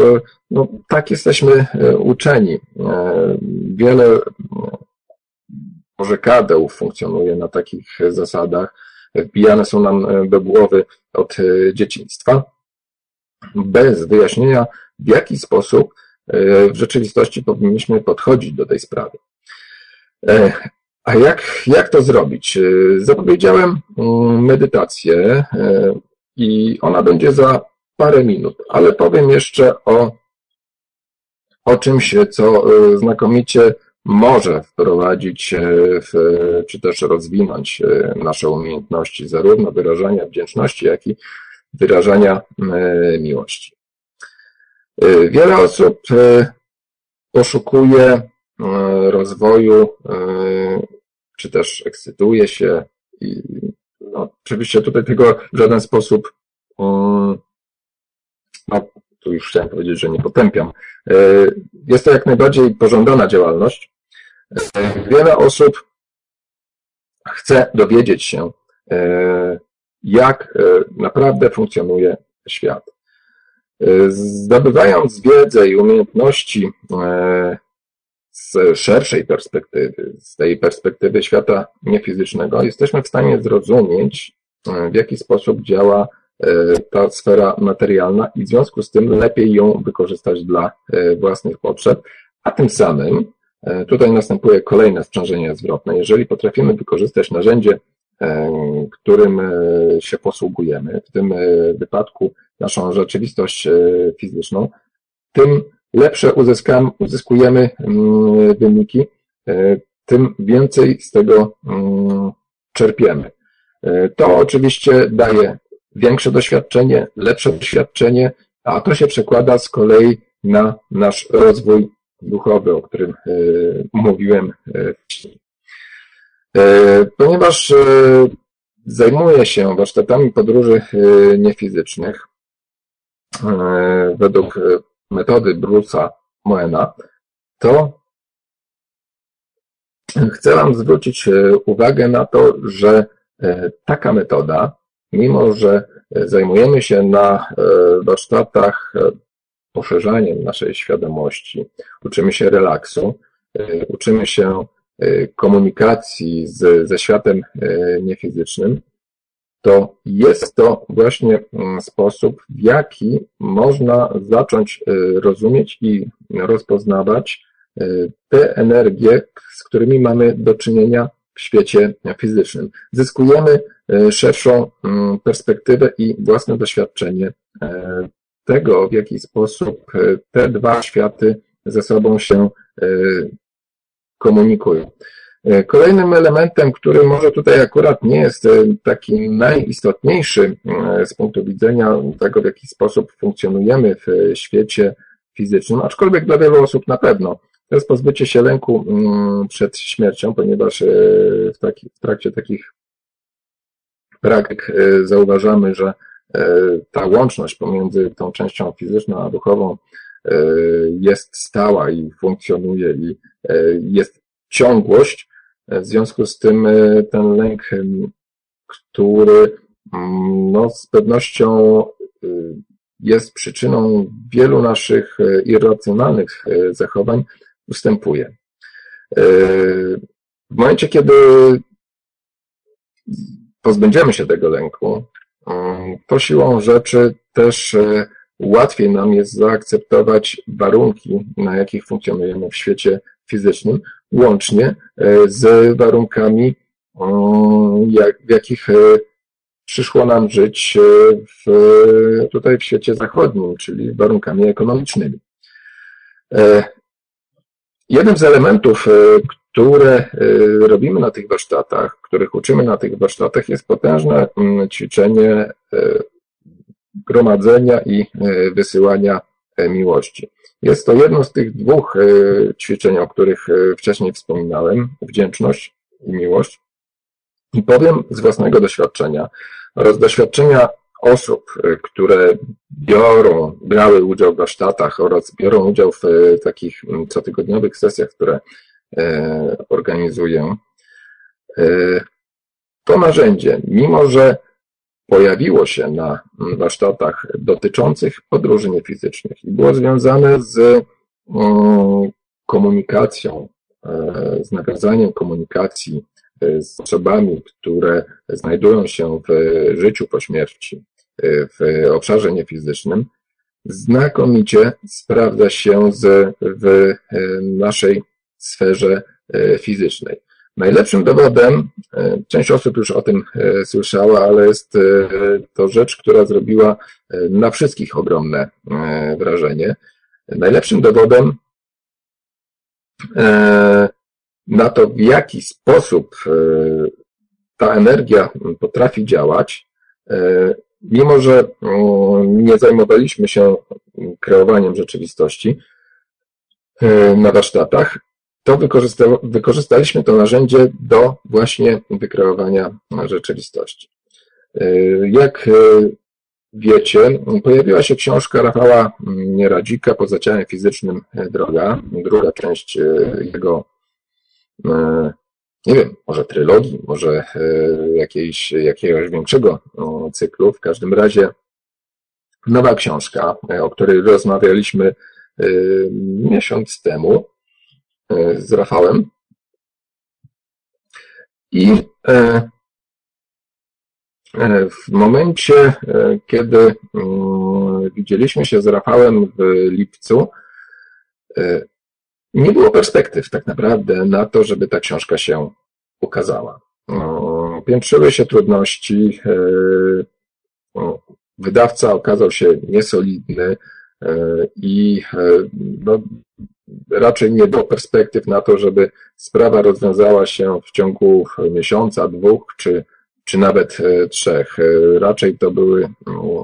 no, tak jesteśmy uczeni. Wiele porzekadeł funkcjonuje na takich zasadach, wbijane są nam do głowy od dzieciństwa, bez wyjaśnienia, w jaki sposób w rzeczywistości powinniśmy podchodzić do tej sprawy. A jak, jak to zrobić? Zapowiedziałem mm, medytację i ona będzie za parę minut, ale powiem jeszcze o, o czymś, co znakomicie może wprowadzić w, czy też rozwinąć nasze umiejętności zarówno wyrażania wdzięczności, jak i wyrażania miłości. Wiele osób poszukuje rozwoju, czy też ekscytuje się i no, oczywiście tutaj tego w żaden sposób no, tu już chciałem powiedzieć, że nie potępiam. Jest to jak najbardziej pożądana działalność, Wiele osób chce dowiedzieć się, e, jak e, naprawdę funkcjonuje świat. E, zdobywając wiedzę i umiejętności z szerszej perspektywy, z tej perspektywy świata niefizycznego, jesteśmy w stanie zrozumieć, w jaki sposób działa ta sfera materialna i w związku z tym lepiej ją wykorzystać dla własnych potrzeb, a tym samym tutaj następuje kolejne sprzężenie zwrotne. Jeżeli potrafimy wykorzystać narzędzie, e, którym e, się posługujemy, w tym wypadku naszą rzeczywistość fizyczną, tym lepsze uzyskujemy mm, wyniki, tym więcej z tego mm, czerpiemy. To oczywiście daje większe doświadczenie, lepsze doświadczenie, a to się przekłada z kolei na nasz rozwój duchowy, o którym e, mówiłem e, wcześniej. E, ponieważ zajmuję się warsztatami podróży niefizycznych według metody Bruce'a Moena, to chcę Wam zwrócić uwagę na to, że taka metoda, mimo że zajmujemy się na warsztatach poszerzaniem naszej świadomości, uczymy się relaksu, e, uczymy się e, komunikacji z, ze światem e, niefizycznym, to jest to właśnie mm, sposób, w jaki można zacząć rozumieć i rozpoznawać te energie, z którymi mamy do czynienia w świecie fizycznym. Zyskujemy szerszą mm, perspektywę i własne doświadczenie tego, w jaki sposób e, te dwa światy ze sobą się e, komunikują. E, kolejnym elementem, który może tutaj akurat nie jest taki najistotniejszy z punktu widzenia tego, w jaki sposób funkcjonujemy w świecie fizycznym, aczkolwiek dla wielu osób na pewno, to jest pozbycie się lęku mm, przed śmiercią, ponieważ w, w trakcie takich praktyk zauważamy, że ta łączność pomiędzy tą częścią fizyczną a duchową e, jest stała i funkcjonuje i e, jest ciągłość. W związku z tym ten lęk, który mm, no, z pewnością jest przyczyną wielu naszych irracjonalnych zachowań, ustępuje. W momencie, kiedy pozbędziemy się tego lęku, to siłą rzeczy też e, łatwiej nam jest zaakceptować warunki, na jakich funkcjonujemy w świecie fizycznym, łącznie e, z warunkami, w jakich e, przyszło nam żyć w, tutaj w świecie zachodnim, czyli warunkami ekonomicznymi. Jednym z elementów, które y, robimy na tych warsztatach, których uczymy na tych warsztatach, jest potężne mm, ćwiczenie y, gromadzenia i y, wysyłania miłości. Jest to jedno z tych dwóch ćwiczeń, o których wcześniej wspominałem, wdzięczność i miłość. I powiem z własnego doświadczenia oraz doświadczenia osób, które biorą, brały udział w warsztatach oraz biorą udział w takich cotygodniowych sesjach, które organizuję, to narzędzie, mimo że pojawiło się na warsztatach dotyczących podróży niefizycznych i było związane z komunikacją, z nawiązaniem komunikacji z osobami, które znajdują się w życiu po śmierci, w obszarze niefizycznym, znakomicie sprawdza się z, w naszej sferze fizycznej. Najlepszym dowodem, część osób już o tym słyszała, ale jest to rzecz, która zrobiła na wszystkich ogromne wrażenie. Najlepszym dowodem na to, w jaki sposób e, ta energia potrafi działać, e, mimo że nie zajmowaliśmy się kreowaniem rzeczywistości e, na warsztatach, to wykorzystaliśmy to narzędzie do właśnie wykreowania rzeczywistości. Jak wiecie, pojawiła się książka Rafała Nieradzika Poza ciałem fizycznym droga, druga część jego E, nie wiem, może trylogii, może e, jakiejś, jakiegoś większego cyklu. W każdym razie nowa książka, e, o której rozmawialiśmy miesiąc temu z Rafałem. I w momencie, kiedy widzieliśmy się z Rafałem w lipcu, nie było perspektyw tak naprawdę na to, żeby ta książka się ukazała. Piętrzyły się trudności, e, wydawca okazał się niesolidny e, i e, no, raczej nie było perspektyw na to, żeby sprawa rozwiązała się w ciągu miesiąca, dwóch czy, czy nawet trzech. Raczej to były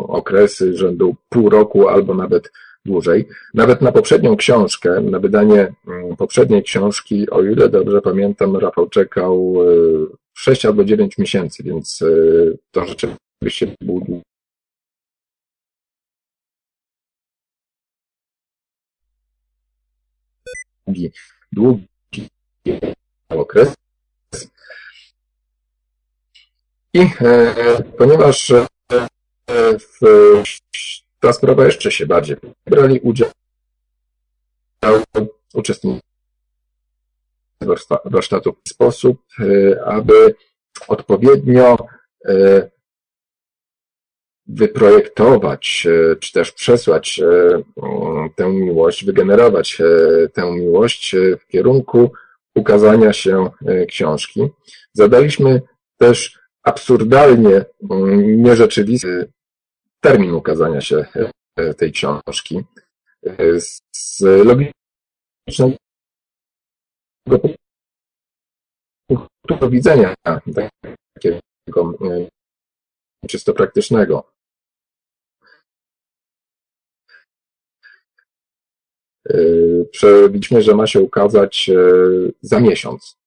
okresy rzędu pół roku albo nawet dłużej. Nawet na poprzednią książkę, na wydanie mm, poprzedniej książki, o ile dobrze pamiętam, Rafał czekał 6 e, albo 9 miesięcy, więc e, to rzeczywiście był długi, długi okres. I e, ponieważ e, w ta sprawa jeszcze się bardziej. Brali udział uczestnicy warsztatu w sposób, e, aby odpowiednio e, wyprojektować, e, czy też przesłać tę miłość, wygenerować tę miłość w kierunku ukazania się książki. Zadaliśmy też absurdalnie nierzeczywisty termin ukazania się e, tej książki. E, z logicznego punktu widzenia takiego e, czysto praktycznego. Przewidzieliśmy, że ma się ukazać za miesiąc.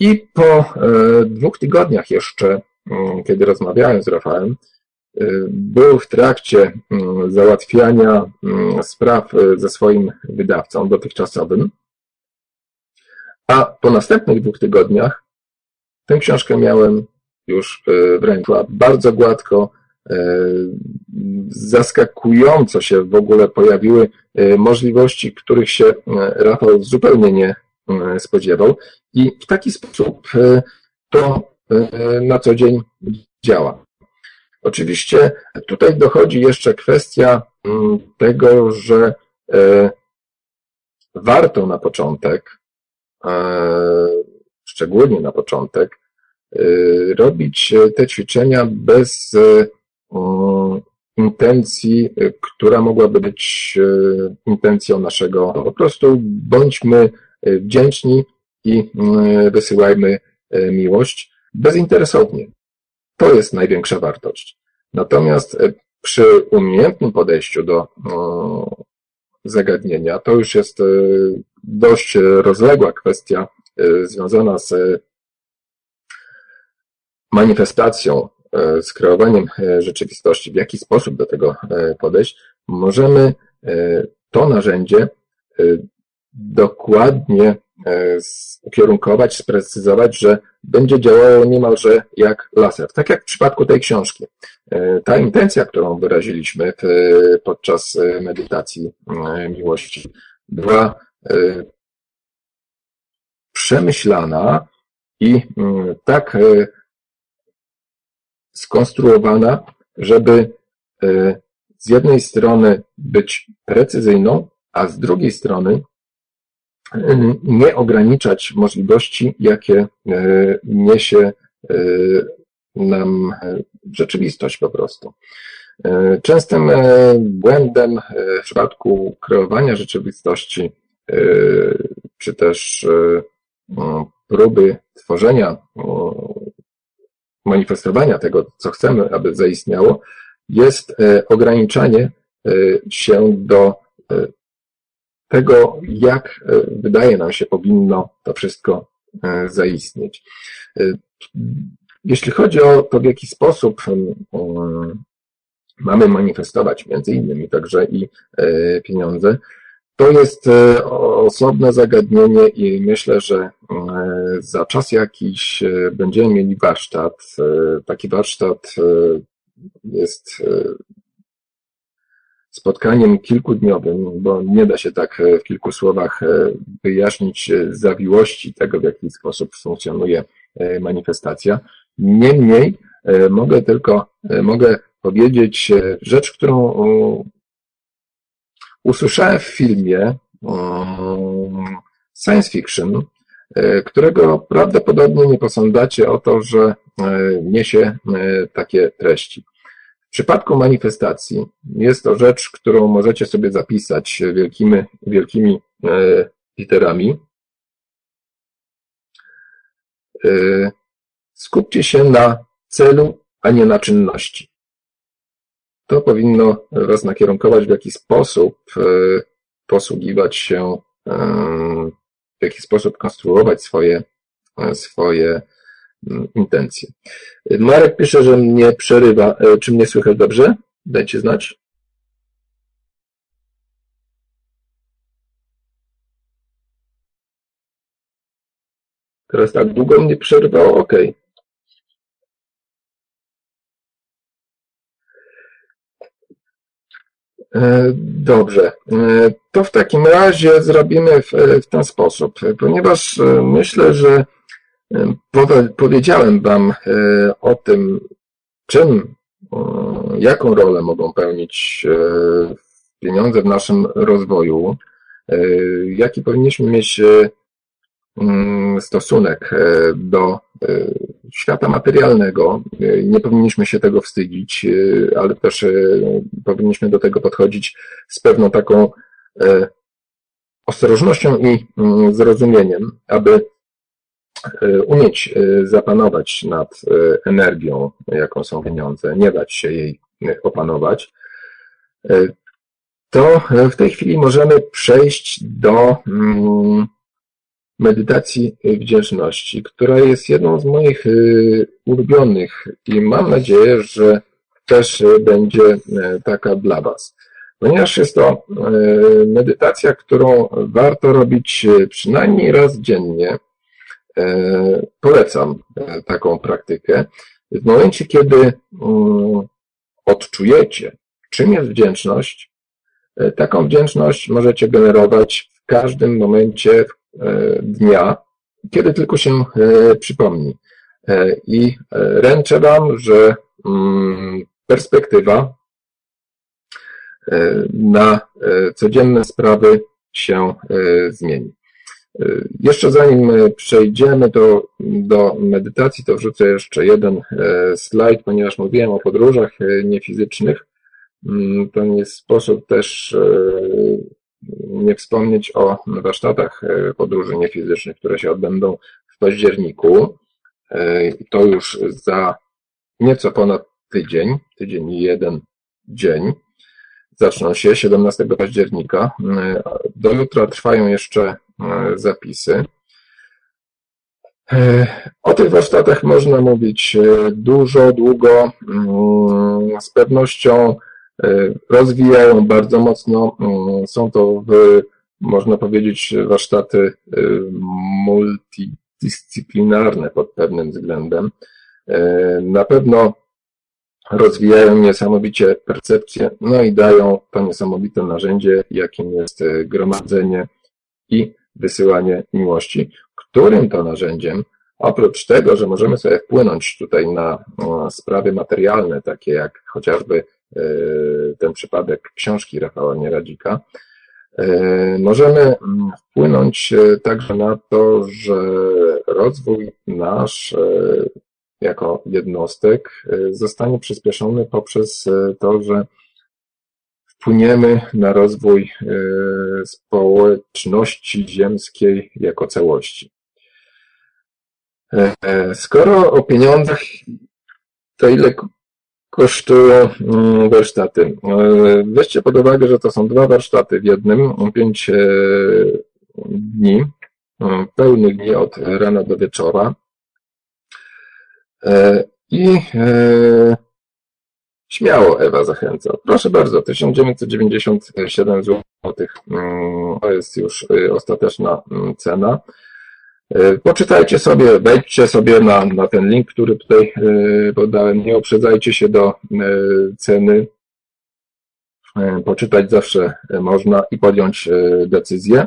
I po dwóch tygodniach jeszcze, kiedy rozmawiałem z Rafałem, był w trakcie załatwiania spraw ze swoim wydawcą dotychczasowym, a po następnych dwóch tygodniach tę książkę miałem już w ręku, bardzo gładko, zaskakująco się w ogóle pojawiły możliwości, których się Rafał zupełnie nie spodziewał i w taki sposób to na co dzień działa. Oczywiście tutaj dochodzi jeszcze kwestia mm, tego, że e, warto na początek, e, szczególnie na początek, e, robić te ćwiczenia bez intencji, która mogłaby być intencją naszego. Po prostu bądźmy wdzięczni i mm, wysyłajmy miłość bezinteresownie. To jest największa wartość. Natomiast e, przy umiejętnym podejściu do zagadnienia, to już jest e, dość rozległa kwestia e, związana z manifestacją z kreowaniem rzeczywistości, w jaki sposób do tego podejść, możemy to narzędzie dokładnie ukierunkować, sprecyzować, że będzie działało niemalże jak laser. Tak jak w przypadku tej książki. Ta intencja, którą wyraziliśmy podczas medytacji miłości, była przemyślana i mm, tak e, skonstruowana, żeby e, z jednej strony być precyzyjną, a z drugiej strony e, nie ograniczać możliwości, jakie niesie nam rzeczywistość po prostu. Częstym błędem w przypadku kreowania rzeczywistości, czy też próby tworzenia, manifestowania tego, co chcemy, aby zaistniało, jest e, ograniczanie e, się do e, tego, jak wydaje nam się powinno to wszystko zaistnieć. Jeśli chodzi o to, w jaki sposób mamy manifestować między innymi także i pieniądze, to jest osobne zagadnienie i myślę, że za czas jakiś e, będziemy mieli warsztat. Taki warsztat jest spotkaniem kilkudniowym, bo nie da się tak w kilku słowach wyjaśnić zawiłości tego, w jaki sposób funkcjonuje manifestacja. Niemniej mogę tylko, mogę powiedzieć rzecz, którą usłyszałem w filmie um, science fiction, e, którego prawdopodobnie nie posądzacie o to, że e, niesie e, takie treści. W przypadku manifestacji jest to rzecz, którą możecie sobie zapisać wielkimi, wielkimi literami. Skupcie się na celu, a nie na czynności. To powinno Was nakierunkować, w jaki sposób e, posługiwać się, e, w jaki sposób konstruować swoje, e, swoje mm, intencje. Marek pisze, że mnie przerywa. Czy mnie słychać dobrze? Dajcie znać. Teraz tak długo mnie przerywało? OK. E, dobrze. E, to w takim razie zrobimy w, w ten sposób, ponieważ e, myślę, że powiedziałem Wam o tym, czym, jaką rolę mogą pełnić pieniądze w naszym rozwoju, jaki powinniśmy mieć Mm, stosunek e, do e, świata materialnego. E, nie powinniśmy się tego wstydzić, ale też powinniśmy do tego podchodzić z pewną taką ostrożnością i mm, zrozumieniem, aby umieć zapanować nad energią, jaką są pieniądze, nie dać się jej opanować, to w tej chwili możemy przejść do mm, medytacji wdzięczności, która jest jedną z moich y, ulubionych i mam nadzieję, że też będzie e, taka dla Was. Ponieważ jest to e, medytacja, którą warto robić e, przynajmniej raz dziennie. Polecam taką praktykę. W momencie, kiedy mm, odczujecie, czym jest wdzięczność, taką wdzięczność możecie generować w każdym momencie, E, dnia, kiedy tylko się e, przypomni. E, I ręczę Wam, że mm, perspektywa na codzienne sprawy się zmieni. Jeszcze zanim przejdziemy do, do medytacji, to wrzucę jeszcze jeden slajd, ponieważ mówiłem o podróżach niefizycznych. Mm, to nie sposób też nie wspomnieć o warsztatach e, podróży niefizycznych, które się odbędą w październiku. E, to już za nieco ponad tydzień, tydzień i jeden dzień. Zaczną się 17 października. E, do jutra trwają jeszcze zapisy. O tych warsztatach można mówić dużo, długo. Mm, z pewnością rozwijają bardzo mocno. Mm, są to, można powiedzieć, warsztaty multidyscyplinarne pod pewnym względem. Na pewno rozwijają niesamowicie percepcję, no i dają to niesamowite narzędzie, jakim jest e, gromadzenie i wysyłanie miłości, którym to narzędziem, oprócz tego, że możemy sobie wpłynąć tutaj na sprawy materialne, takie jak chociażby e, ten przypadek książki Rafała Nieradzika, e, możemy mm, wpłynąć także na to, że rozwój nasz jako jednostek y, zostanie przyspieszony poprzez y, to, że wpłyniemy na rozwój y, społeczności ziemskiej jako całości. Skoro o pieniądzach, to ile kosztują mm, warsztaty? E, weźcie pod uwagę, że to są dwa warsztaty w jednym, pięć dni, pełnych dni od rana do wieczora. E, I e, śmiało Ewa zachęca. Proszę bardzo, 1997 zł. Mm, to jest już ostateczna mm, cena. E, poczytajcie sobie, wejdźcie sobie na, na ten link, który tutaj podałem. Nie uprzedzajcie się do ceny. Poczytać zawsze można i podjąć decyzję.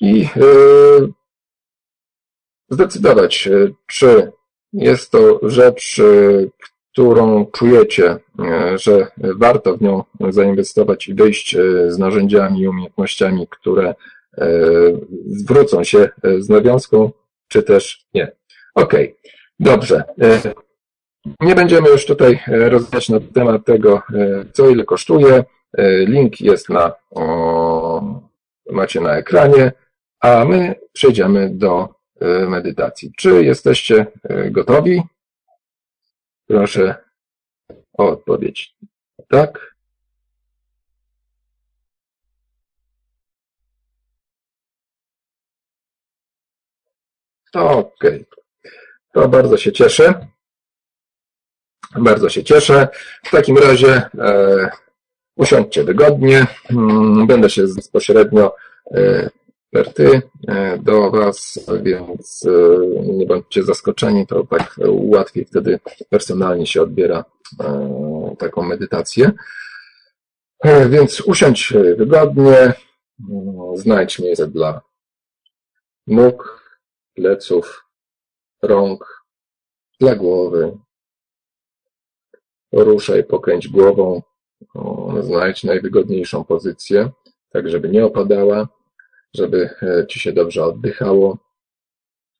I zdecydować, e, czy jest to rzecz, e, którą czujecie, e, że warto w nią zainwestować i wyjść z narzędziami i umiejętnościami, które zwrócą się z nawiązką, czy też nie. Okej, okay. dobrze. Nie będziemy już tutaj rozmawiać na temat tego, co ile kosztuje. Link jest na, macie na ekranie, a my przejdziemy do E, medytacji. Czy jesteście e, gotowi? Proszę o odpowiedź. Tak? Okej. Okay. To bardzo się cieszę. Bardzo się cieszę. W takim razie e, usiądźcie wygodnie. Hmm, będę się bezpośrednio e, eksperty e, do Was, więc e, nie bądźcie zaskoczeni, to tak łatwiej wtedy personalnie się odbiera e, taką medytację. Więc usiądź wygodnie, znajdź miejsce dla nóg, pleców, rąk, dla głowy. Poruszaj, pokręć głową, znajdź najwygodniejszą pozycję, tak żeby nie opadała żeby e, ci się dobrze oddychało,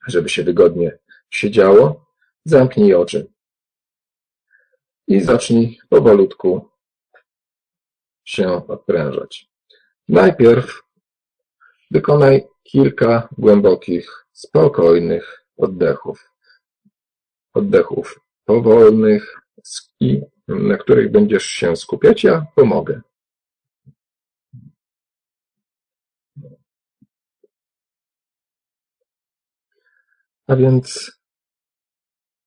żeby się wygodnie siedziało. Zamknij oczy i zacznij powolutku się odprężać. Najpierw wykonaj kilka głębokich, spokojnych oddechów. Oddechów powolnych i na których będziesz się skupiać, ja pomogę. A więc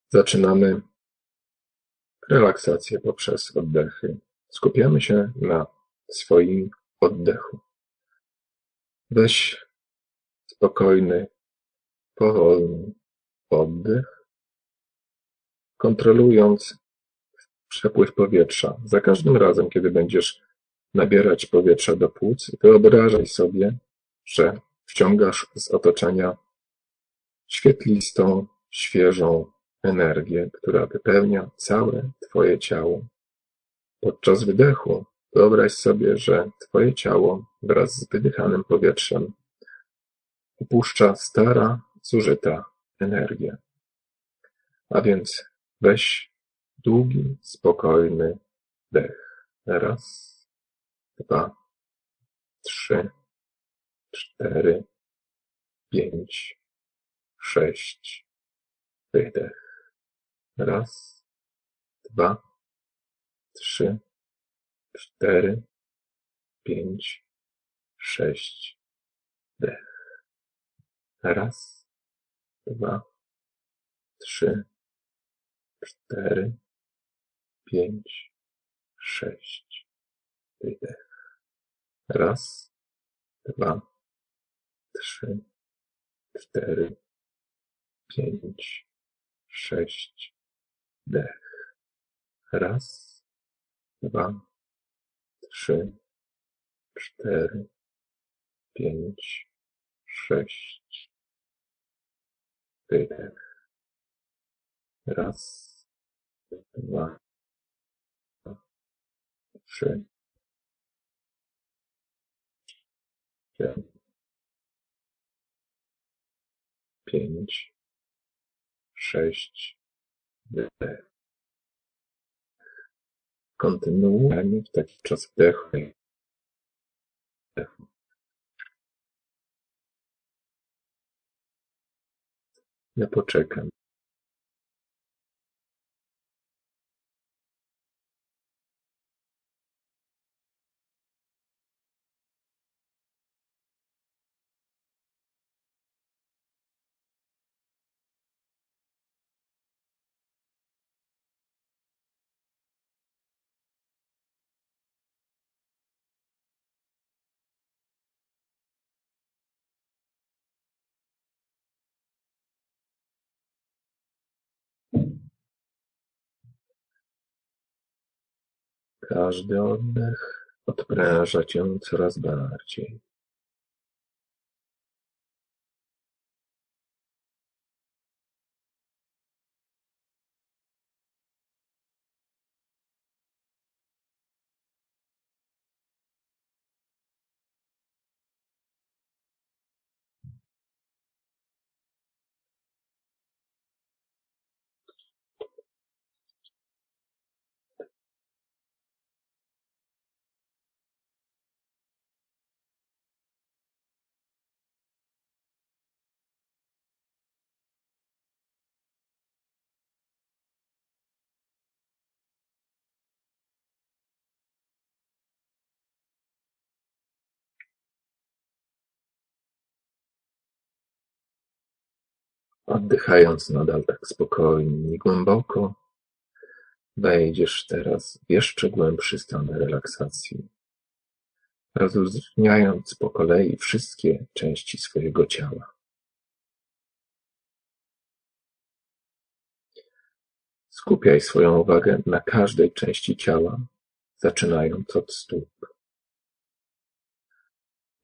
zaczynamy relaksację poprzez oddechy. Skupiamy się na swoim oddechu. Weź spokojny, powolny oddech, kontrolując przepływ powietrza. Za każdym razem, kiedy będziesz nabierać powietrza do płuc, wyobrażaj sobie, że wciągasz z otoczenia świetlistą, świeżą energię, która wypełnia całe Twoje ciało. Podczas wydechu wyobraź sobie, że Twoje ciało wraz z wydychanym powietrzem upuszcza stara, zużyta energia. A więc weź długi, spokojny dech. Raz, dwa, trzy, cztery, pięć, sześć, wydech. Raz, dwa, trzy, cztery, pięć, sześć, wdech. Raz, dwa, trzy, cztery, pięć, sześć. Wydech. Raz, dwa, trzy, cztery, pięć, sześć. Wdech. Raz, dwa, trzy, cztery, pięć, sześć. Wydech. Raz, dwa, trzy, cztery, pięć, sześć, wydech. Kontynuujemy w taki czas wdechu i wydechu. Ja poczekam. Każdy oddech odpręża cię coraz bardziej. Oddychając nadal tak spokojnie i głęboko, wejdziesz teraz w jeszcze głębszy stan relaksacji, rozluźniając po kolei wszystkie części swojego ciała. Skupiaj swoją uwagę na każdej części ciała, zaczynając od stóp.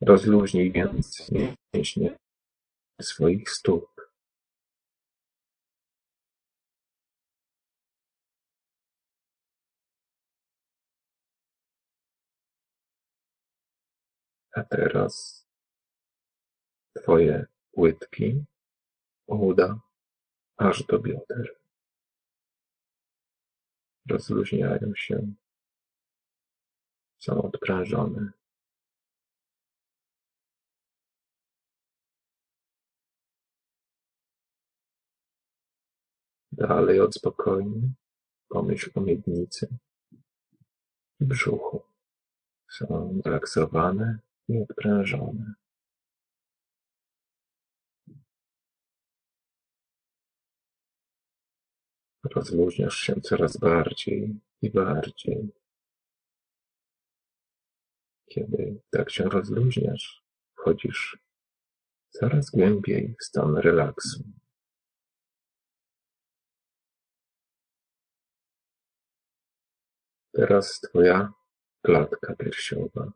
Rozluźnij więc mięśnie swoich stóp. A teraz Twoje łydki, uda aż do bioder. Rozluźniają się, są odprężone. Dalej od spokojnie pomyśl o miednicy i brzuchu. Są zrelaksowane i odprężone. Rozluźniasz się coraz bardziej i bardziej. Kiedy tak się rozluźniasz, wchodzisz coraz głębiej w stan relaksu. Teraz Twoja klatka piersiowa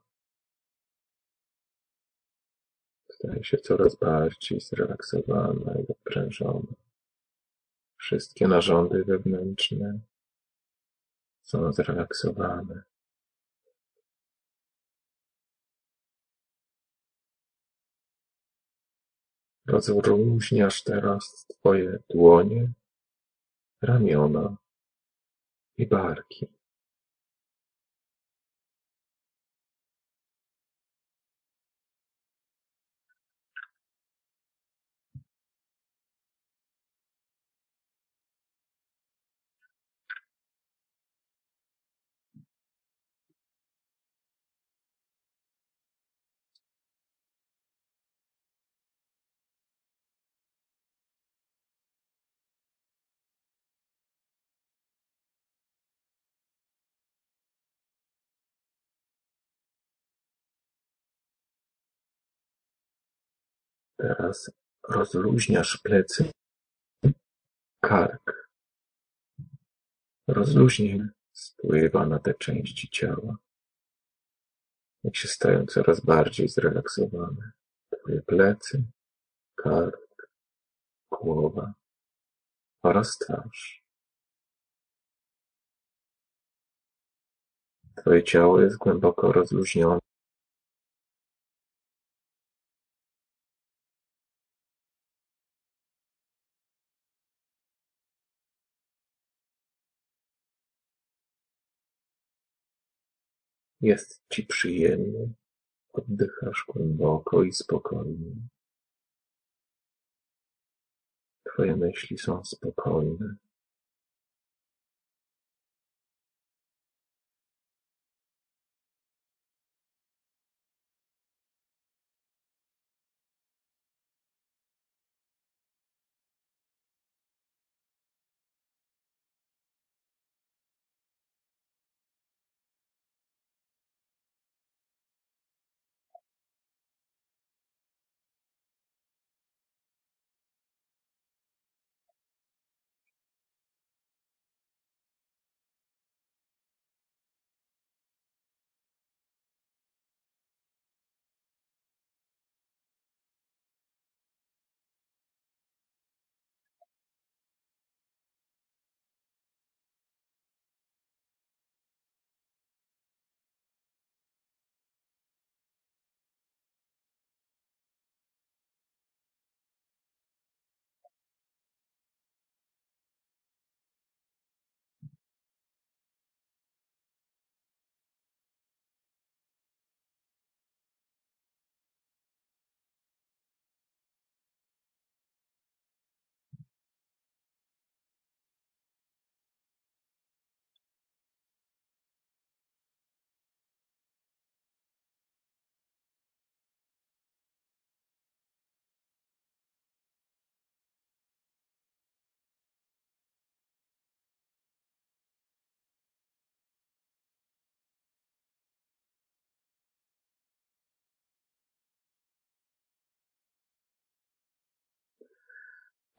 staje się coraz bardziej zrelaksowana i odprężona. Wszystkie narządy wewnętrzne są zrelaksowane. Rozróżniasz teraz Twoje dłonie, ramiona i barki. Teraz rozluźniasz plecy, kark. Rozluźnienie spływa na te części ciała, jak się stają coraz bardziej zrelaksowane. Twoje plecy, kark, głowa oraz twarz. Twoje ciało jest głęboko rozluźnione. Jest ci przyjemnie, oddychasz głęboko i spokojnie. Twoje myśli są spokojne.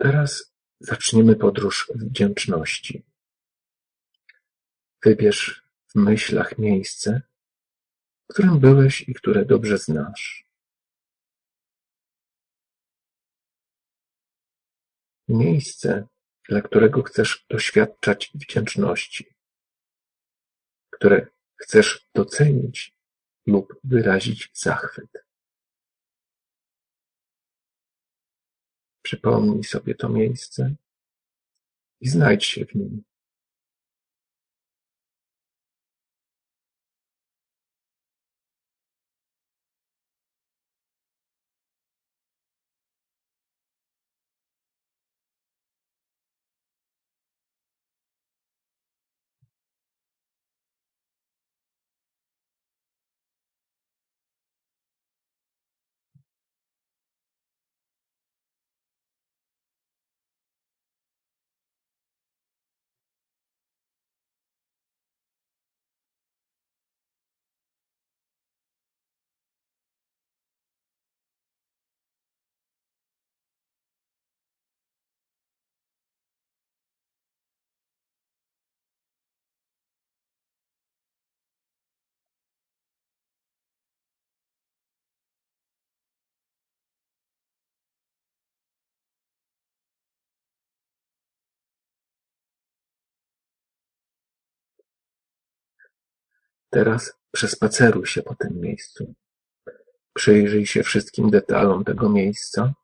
Teraz zaczniemy podróż wdzięczności. Wybierz w myślach miejsce, w którym byłeś i które dobrze znasz. Miejsce, dla którego chcesz doświadczać wdzięczności, które chcesz docenić lub wyrazić zachwyt. Przypomnij sobie to miejsce i znajdź się w nim. Teraz przespaceruj się po tym miejscu. Przyjrzyj się wszystkim detalom tego miejsca,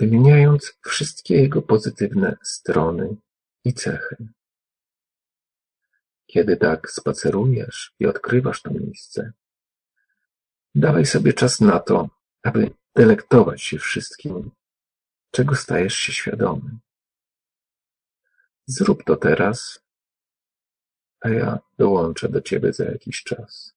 wymieniając wszystkie jego pozytywne strony i cechy. Kiedy tak spacerujesz i odkrywasz to miejsce, dawaj sobie czas na to, aby delektować się wszystkim, czego stajesz się świadomy. Zrób to teraz a ja dołączę do ciebie za jakiś czas.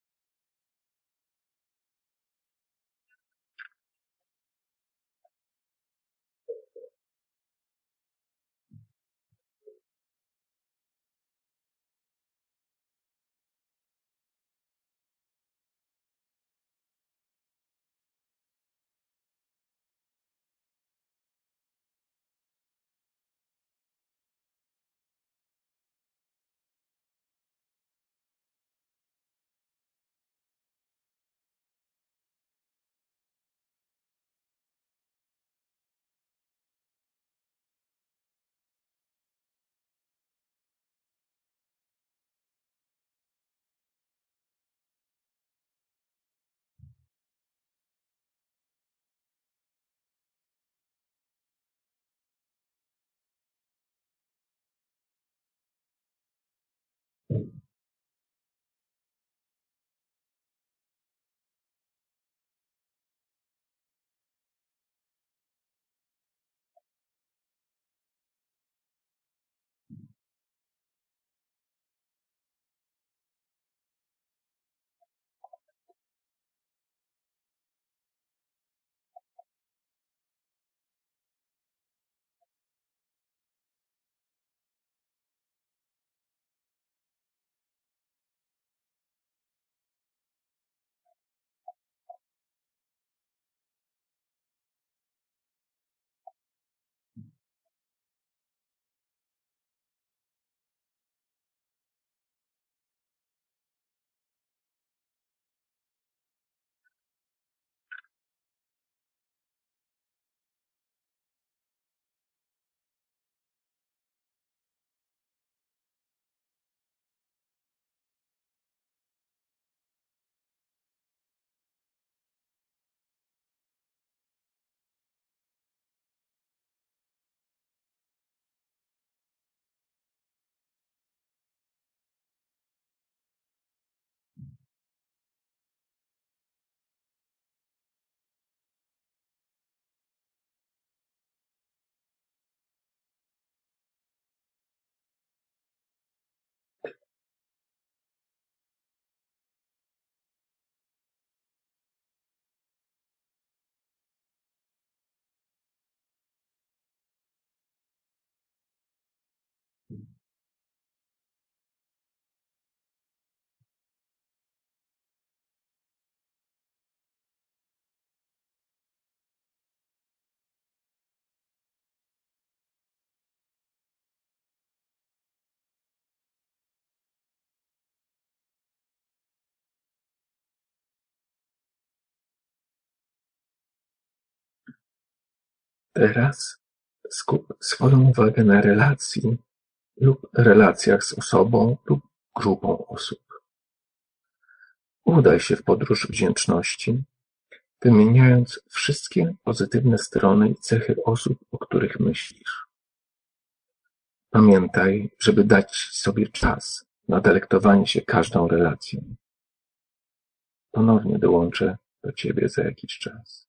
Teraz skup swoją uwagę na relacji lub relacjach z osobą lub grupą osób. Udaj się w podróż wdzięczności, wymieniając wszystkie pozytywne strony i cechy osób, o których myślisz. Pamiętaj, żeby dać sobie czas na delektowanie się każdą relacją. Ponownie dołączę do ciebie za jakiś czas.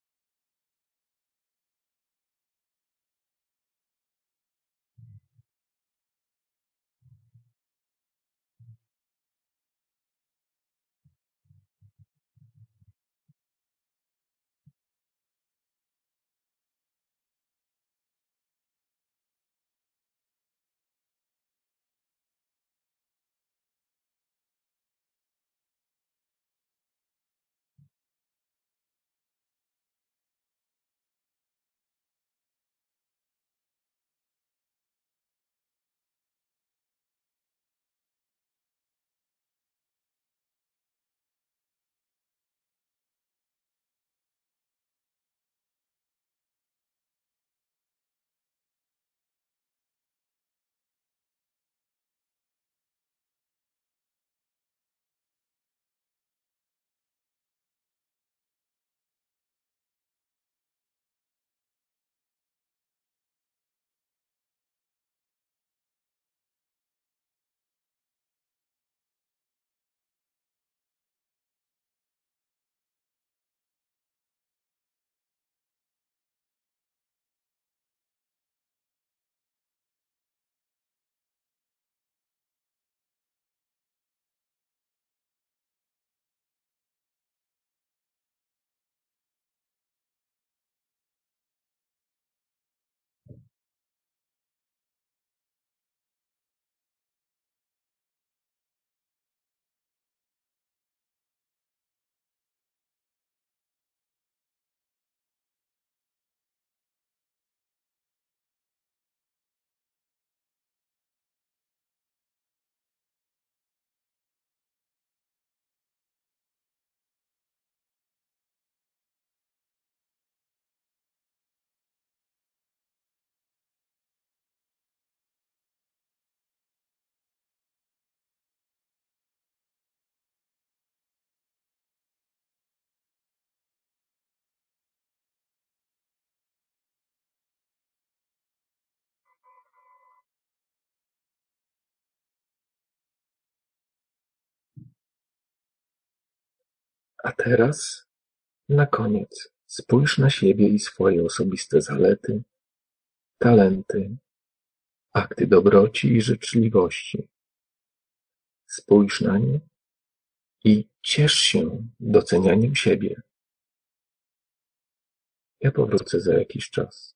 A teraz, na koniec, spójrz na siebie i swoje osobiste zalety, talenty, akty dobroci i życzliwości. Spójrz na nie i ciesz się docenianiem siebie. Ja powrócę za jakiś czas.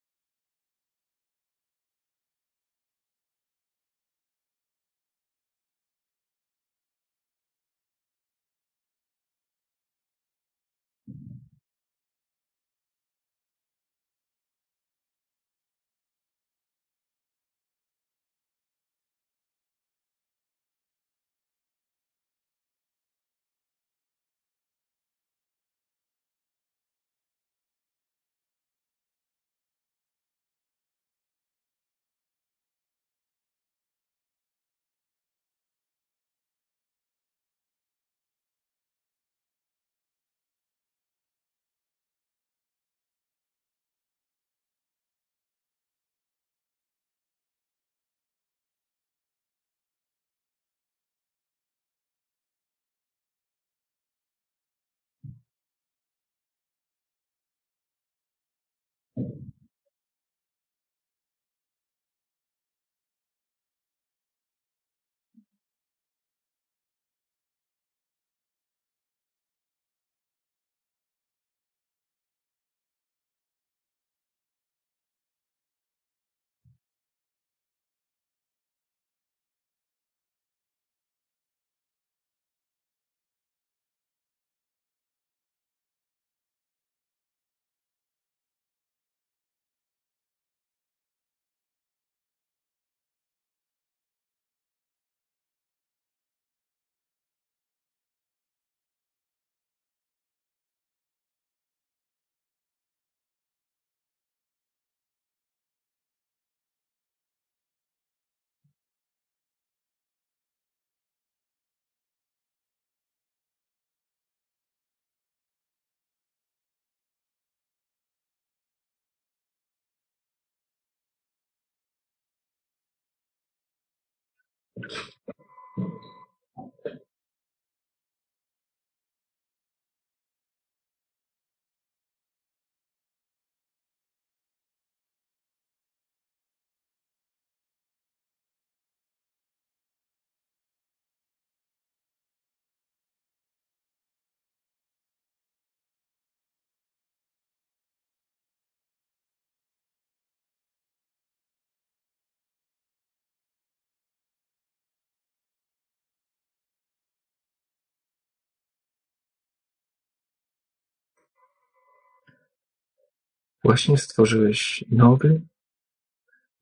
Właśnie stworzyłeś nowy,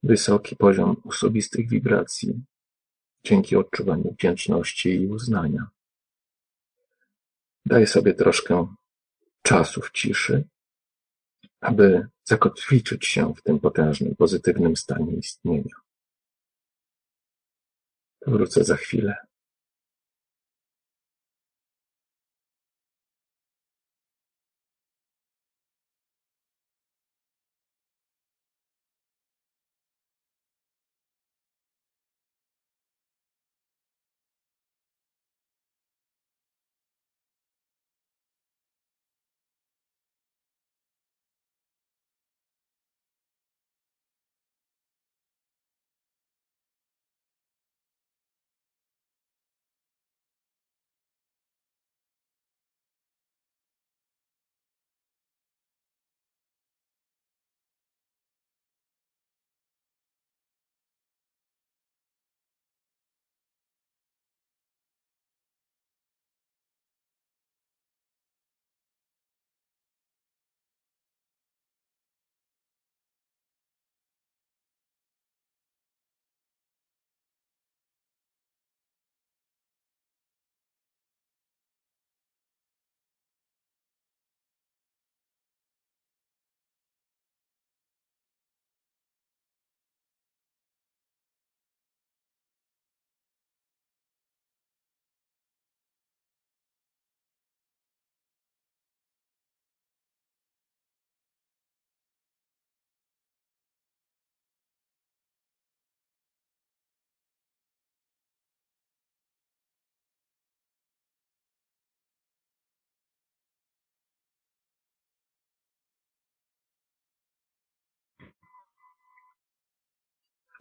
wysoki poziom osobistych wibracji dzięki odczuwaniu wdzięczności i uznania. Daj sobie troszkę czasu w ciszy, aby zakotwiczyć się w tym potężnym, pozytywnym stanie istnienia. Wrócę za chwilę.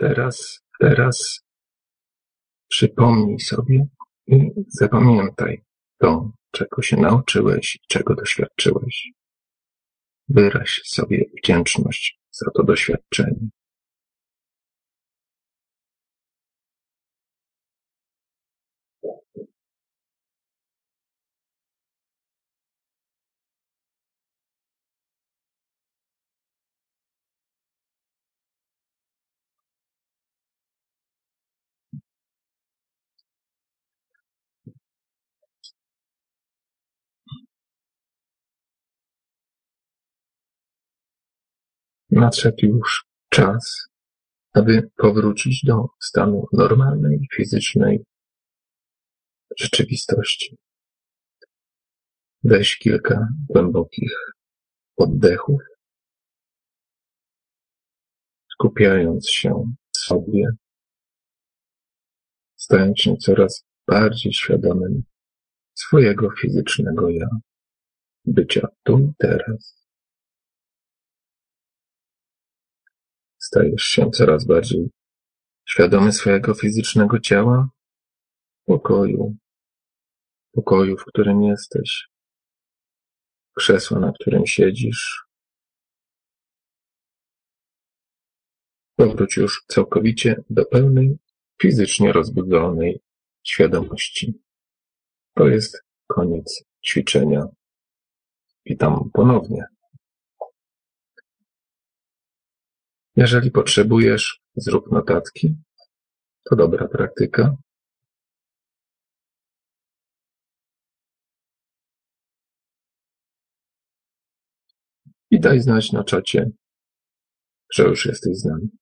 Teraz, teraz przypomnij sobie i zapamiętaj to, czego się nauczyłeś i czego doświadczyłeś. Wyraź sobie wdzięczność za to doświadczenie. Nadszedł już czas, aby powrócić do stanu normalnej, fizycznej rzeczywistości. Weź kilka głębokich oddechów, skupiając się sobie, stając się coraz bardziej świadomym swojego fizycznego ja, bycia tu i teraz. Stajesz się coraz bardziej świadomy swojego fizycznego ciała, pokoju, pokoju, w którym jesteś, krzesła, na którym siedzisz. Powróć już całkowicie do pełnej, fizycznie rozbudzonej świadomości. To jest koniec ćwiczenia. Witam ponownie. Jeżeli potrzebujesz, zrób notatki. To dobra praktyka. I daj znać na czacie, że już jesteś z nami.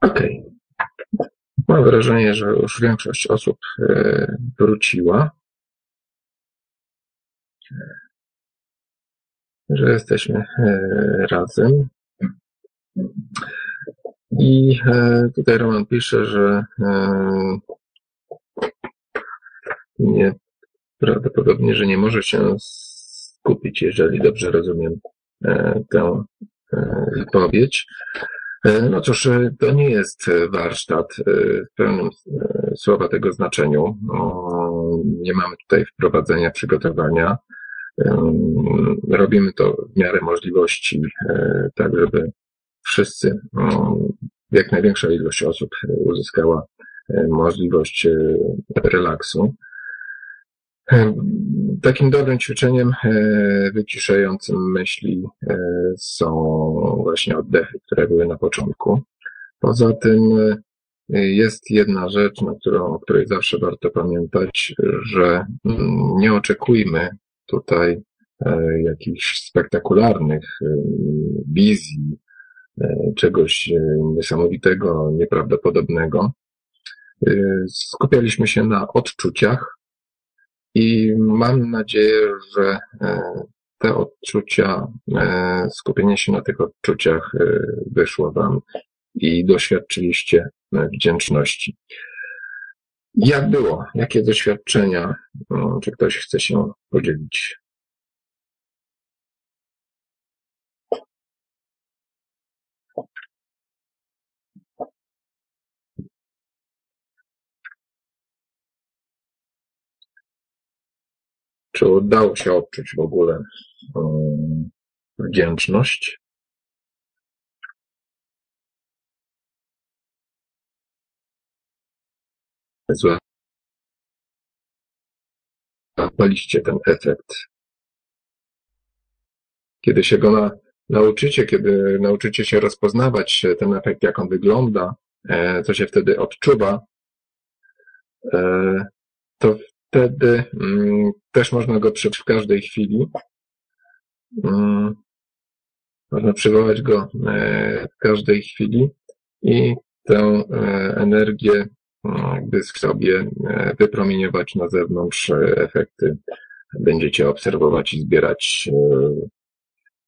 Okej. Okay. Mam wrażenie, że już większość osób e, wróciła. Że jesteśmy e, razem. I e, tutaj Roman pisze, że nie, prawdopodobnie, że nie może się skupić, jeżeli dobrze rozumiem tę wypowiedź. E, no cóż, e, to nie jest e, warsztat w pełnym słowa tego znaczeniu. Nie mamy tutaj wprowadzenia, przygotowania. Robimy to w miarę możliwości, tak żeby wszyscy, jak największa ilość osób uzyskała możliwość relaksu. Takim dobrym ćwiczeniem e, wyciszającym myśli e, są właśnie oddechy, które były na początku. Poza tym e, jest jedna rzecz, na którą, o której zawsze warto pamiętać, że mm, nie oczekujmy tutaj jakichś spektakularnych wizji, czegoś niesamowitego, nieprawdopodobnego. Skupialiśmy się na odczuciach, i mam nadzieję, że e, te odczucia, e, skupienie się na tych odczuciach e, wyszło Wam i doświadczyliście wdzięczności. Jak było? Jakie doświadczenia? Czy ktoś chce się podzielić? Czy udało się odczuć w ogóle um, wdzięczność? Złapaliście ten efekt. Kiedy się go na, nauczycie, kiedy nauczycie się rozpoznawać ten efekt, jak on wygląda, e, co się wtedy odczuwa, e, to wtedy mm, też można go przyjąć w każdej chwili. Mm, można przywołać go e, w każdej chwili i tę e, energię mm, jakby w sobie e, wypromieniować na zewnątrz efekty. Będziecie obserwować i zbierać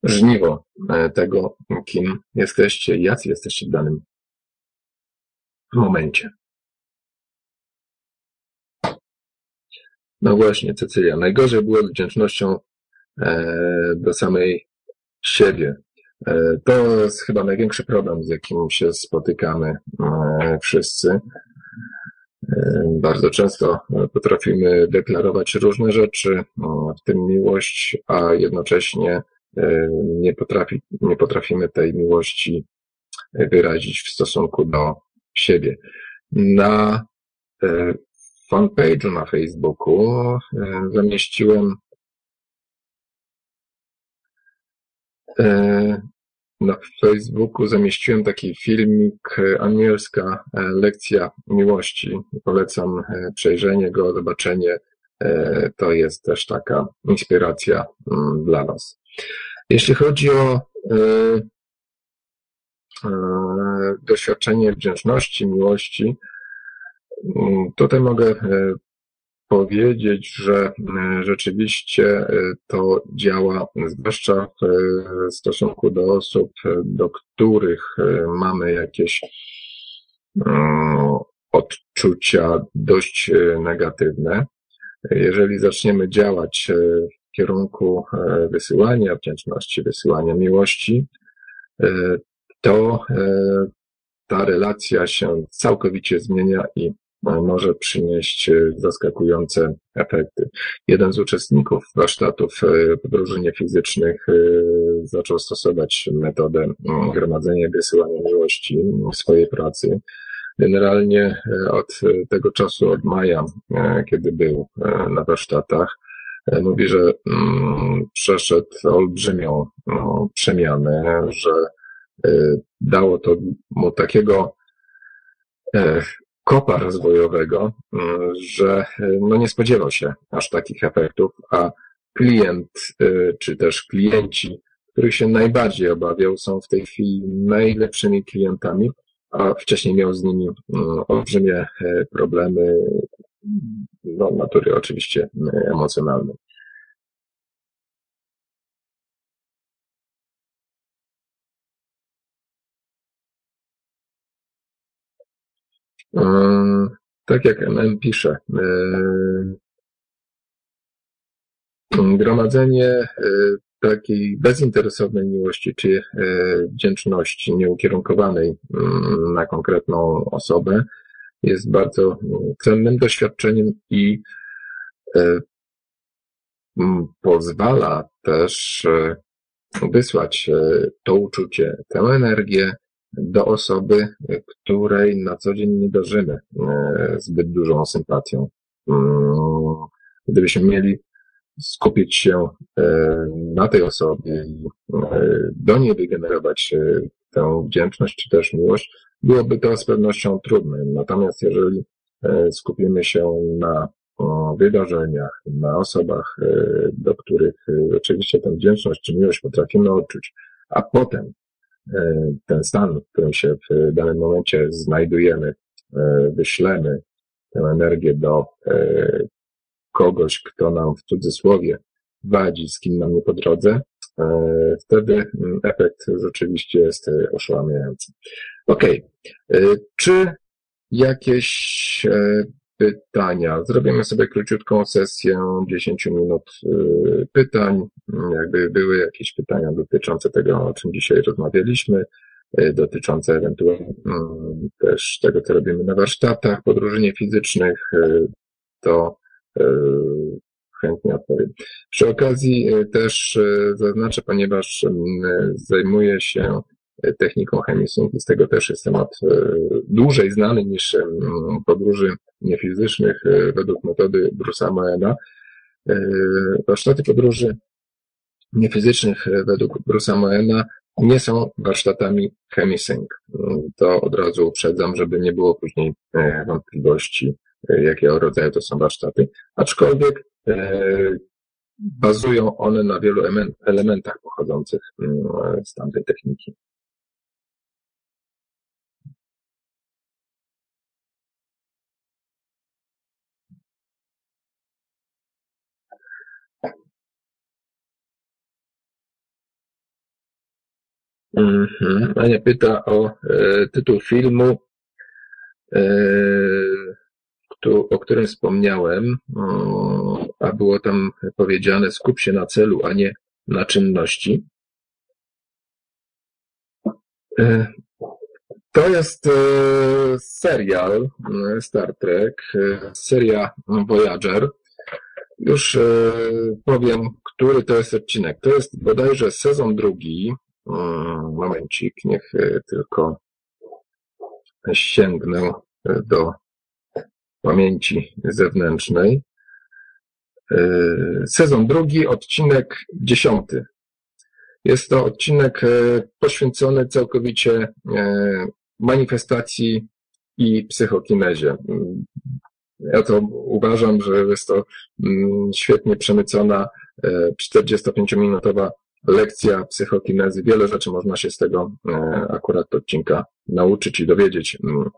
żniwo tego, kim jesteście, jacy jesteście w danym momencie. No właśnie, Cecylia. Najgorzej było z wdzięcznością e, do samej siebie. E, to jest chyba największy problem, z jakim się spotykamy e, wszyscy. Bardzo często potrafimy deklarować różne rzeczy, w tym miłość, a jednocześnie nie, potrafi, nie potrafimy tej miłości wyrazić w stosunku do siebie. Na fanpage'u na Facebooku e, zamieściłem e, na Facebooku zamieściłem taki filmik e, Anielska lekcja miłości. Polecam przejrzenie go, zobaczenie. To jest też taka inspiracja mm, dla Was. Jeśli chodzi o doświadczenie wdzięczności, miłości, tutaj mogę powiedzieć, że rzeczywiście to działa, zwłaszcza w stosunku do osób, do których mamy jakieś odczucia dość negatywne. Jeżeli zaczniemy działać w kierunku wysyłania wdzięczności, wysyłania miłości, to ta relacja się całkowicie zmienia i może przynieść zaskakujące efekty. Jeden z uczestników warsztatów podróży niefizycznych zaczął stosować metodę gromadzenia i wysyłania miłości w swojej pracy. Generalnie od tego czasu, od maja, kiedy był na warsztatach, mówi, że przeszedł olbrzymią przemianę, że dało to mu takiego kopa rozwojowego, że no nie spodziewał się aż takich efektów, a klient czy też klienci, których się najbardziej obawiał, są w tej chwili najlepszymi klientami, a wcześniej miał z nimi olbrzymie problemy no, natury oczywiście emocjonalnej. Tak jak MM pisze, gromadzenie takiej bezinteresownej miłości czy wdzięczności nieukierunkowanej na konkretną osobę jest bardzo cennym doświadczeniem i pozwala też wysłać to uczucie, tę energię do osoby, której na co dzień nie darzymy e, zbyt dużą sympatią. Mm, gdybyśmy mieli skupić się e, na tej osobie i e, do niej wygenerować tę wdzięczność czy też miłość, byłoby to z pewnością trudne. Natomiast jeżeli skupimy się na wydarzeniach, na osobach, do których oczywiście tę wdzięczność czy miłość potrafimy odczuć, a potem ten stan, w którym się w danym momencie znajdujemy, e, wyślemy tę energię do e, kogoś, kto nam w cudzysłowie wadzi, z kim nam nie po drodze, wtedy mm, efekt rzeczywiście jest oszałamiający. Okej. Okay. Czy jakieś pytania. Zrobimy sobie króciutką sesję 10 minut y, pytań. Jakby były jakieś pytania dotyczące tego, o czym dzisiaj rozmawialiśmy, y, dotyczące ewentualnie mm, też tego, co robimy na warsztatach, podróżnie fizycznych, y, to chętnie odpowiem. Przy okazji też zaznaczę, ponieważ mm, zajmuję się techniką chemisynki. Z tego też jest temat e, dłużej znany niż podróży niefizycznych e, według metody Bruce'a Moena. E, warsztaty podróży niefizycznych według Bruce'a Moena nie są warsztatami chemisync. To od razu uprzedzam, żeby nie było później wątpliwości, jakiego rodzaju to są warsztaty. Aczkolwiek bazują one na wielu elementach pochodzących z tamtej techniki. Mhm. Ania pyta o e, tytuł filmu, e, o którym wspomniałem, a było tam powiedziane skup się na celu, a nie na czynności. E, to jest serial Star Trek, seria Voyager. Już powiem, który to jest odcinek. To jest bodajże sezon drugi, Momencik, niech e, tylko sięgnę e, do pamięci zewnętrznej. E, sezon drugi, odcinek dziesiąty. Jest to odcinek poświęcony całkowicie manifestacji i psychokinezie. Ja to uważam, że jest to mm, świetnie przemycona 45-minutowa lekcja psychokinezy. Wiele rzeczy można się z tego akurat odcinka nauczyć i dowiedzieć, mm,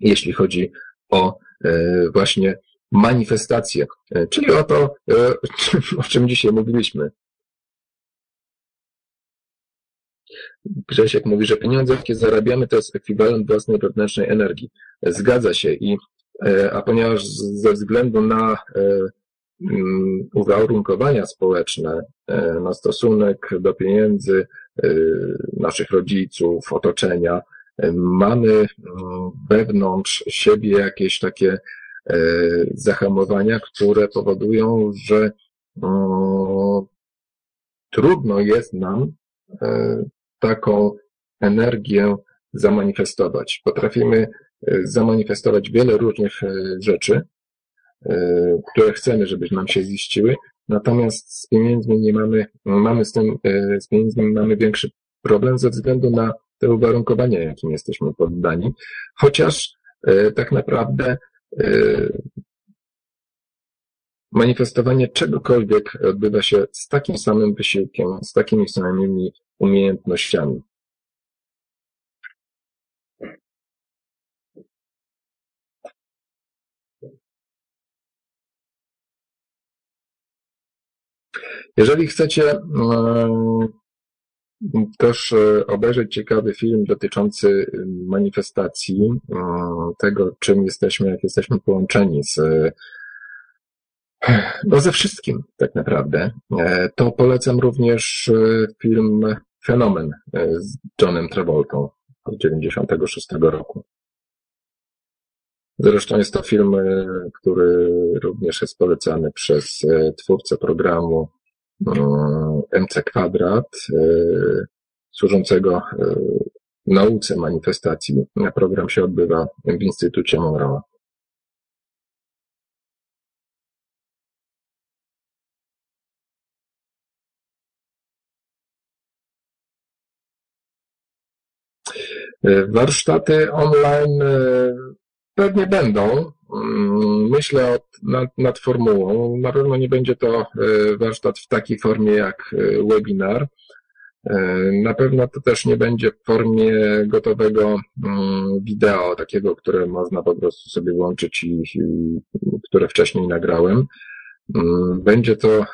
jeśli chodzi o właśnie manifestację, czyli o to, o czym dzisiaj mówiliśmy. Grzesiek mówi, że pieniądze, jakie zarabiamy, to jest ekwiwalent własnej wewnętrznej energii. Zgadza się i e, a ponieważ ze względu na e, uwarunkowania społeczne, e, na stosunek do pieniędzy naszych rodziców, otoczenia, mamy wewnątrz siebie jakieś takie zahamowania, które powodują, że no, trudno jest nam taką energię zamanifestować. Potrafimy zamanifestować wiele różnych rzeczy, które chcemy, żeby nam się ziściły, natomiast z pieniędzmi nie mamy, mamy z tym, z pieniędzmi mamy większy problem ze względu na te uwarunkowania, jakim jesteśmy poddani, chociaż tak naprawdę manifestowanie czegokolwiek odbywa się z takim samym wysiłkiem, z takimi samymi umiejętnościami. Jeżeli chcecie mm, też e, obejrzeć ciekawy film dotyczący manifestacji, mm, tego czym jesteśmy, jak jesteśmy połączeni z no ze wszystkim tak naprawdę, e, to polecam również e, film Fenomen e, z Johnem Travoltą z 96 roku. Zresztą jest to film, e, który również jest polecany przez e, twórcę programu MC Kwadrat, służącego nauce manifestacji. Program się odbywa w Instytucie Monroe. E, warsztaty online e, pewnie będą. Mm, myślę nad, nad formułą. Na pewno nie będzie to e, warsztat w takiej formie jak webinar. Na pewno to też nie będzie w formie gotowego mm, wideo, takiego, które można po prostu sobie włączyć i, i które wcześniej nagrałem. Mm, będzie to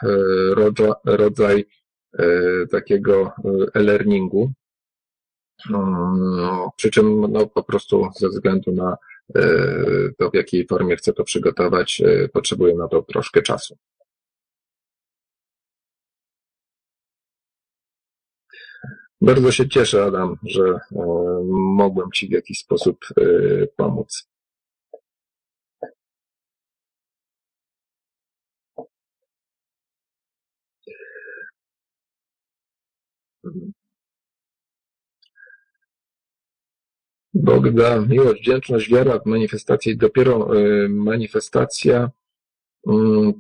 rodzaj, rodzaj takiego e-learningu, no, przy czym no, po prostu ze względu na e, to, w jakiej formie chcę to przygotować, e, potrzebuję na to troszkę czasu. Bardzo się cieszę, Adam, że e, mogłem Ci w jakiś sposób pomóc. Mhm. Bogda, miłość, wdzięczność, wiara w manifestację i dopiero y, manifestacja. Mm,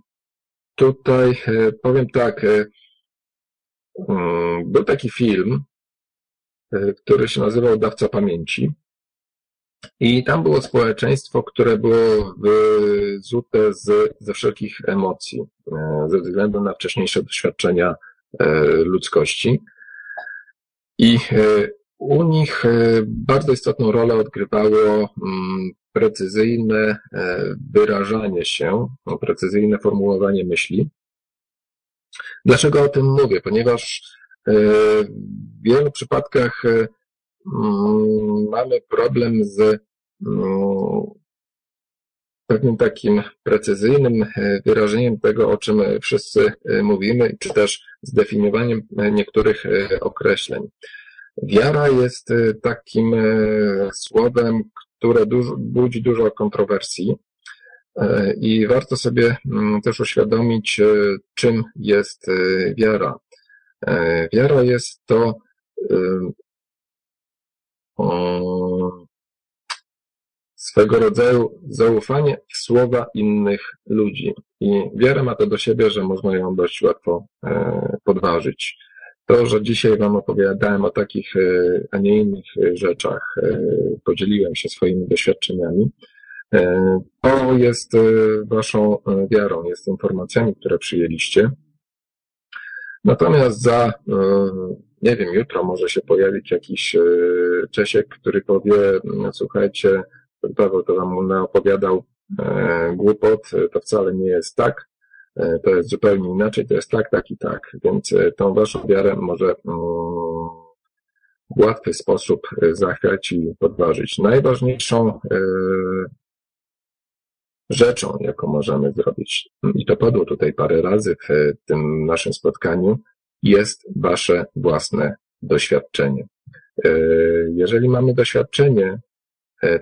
tutaj y, powiem tak, y, mm, był taki film, który się nazywał Dawca Pamięci. I tam było społeczeństwo, które było wyzute z, ze wszelkich emocji, ze względu na wcześniejsze doświadczenia ludzkości. I u nich e, bardzo istotną rolę odgrywało mm, precyzyjne e, wyrażanie się, no, precyzyjne formułowanie myśli. Dlaczego o tym mówię? Ponieważ e, w wielu przypadkach mm, mamy problem z mm, pewnym takim precyzyjnym wyrażeniem tego, o czym wszyscy mówimy, czy też zdefiniowaniem niektórych określeń. Wiara jest y, takim y, słowem, które dużo, budzi dużo kontrowersji y, i warto sobie mm, też uświadomić, czym jest wiara. Wiara jest to swego rodzaju zaufanie w słowa innych ludzi. I wiara ma to do siebie, że można ją dość łatwo podważyć. To, że dzisiaj Wam opowiadałem o takich, e, a nie innych e, rzeczach, e, podzieliłem się swoimi doświadczeniami, to jest Waszą wiarą, jest informacjami, które przyjęliście. Natomiast za, nie wiem, jutro może się pojawić jakiś Czesiek, który powie, słuchajcie, Paweł to wam opowiadał głupot, to wcale nie jest tak, to jest zupełnie inaczej, to jest tak, tak i tak. Więc tą waszą wiarę może w łatwy sposób e, zachwiać i podważyć. Najważniejszą e, rzeczą, jaką możemy zrobić, i to padło tutaj parę razy w e, tym naszym spotkaniu, jest wasze własne doświadczenie. Jeżeli mamy doświadczenie,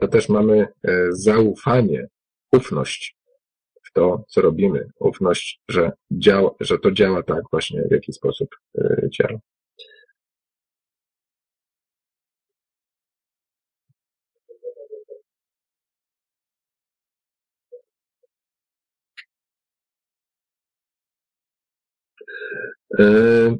to też mamy zaufanie, ufność to, co robimy, ufność, że, działa, że to działa tak właśnie, w jaki sposób działa. E,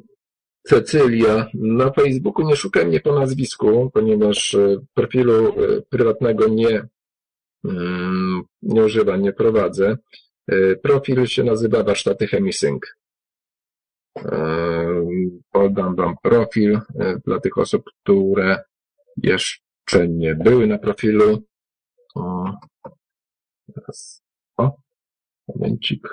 Cecylia. Na Facebooku nie szukaj mnie po nazwisku, ponieważ e, profilu prywatnego nie, mm, nie używam, nie prowadzę. Profil się nazywa Warsztaty Chemisync. Podam Wam profil dla tych osób, które jeszcze nie były na profilu. O, teraz, o, momencik.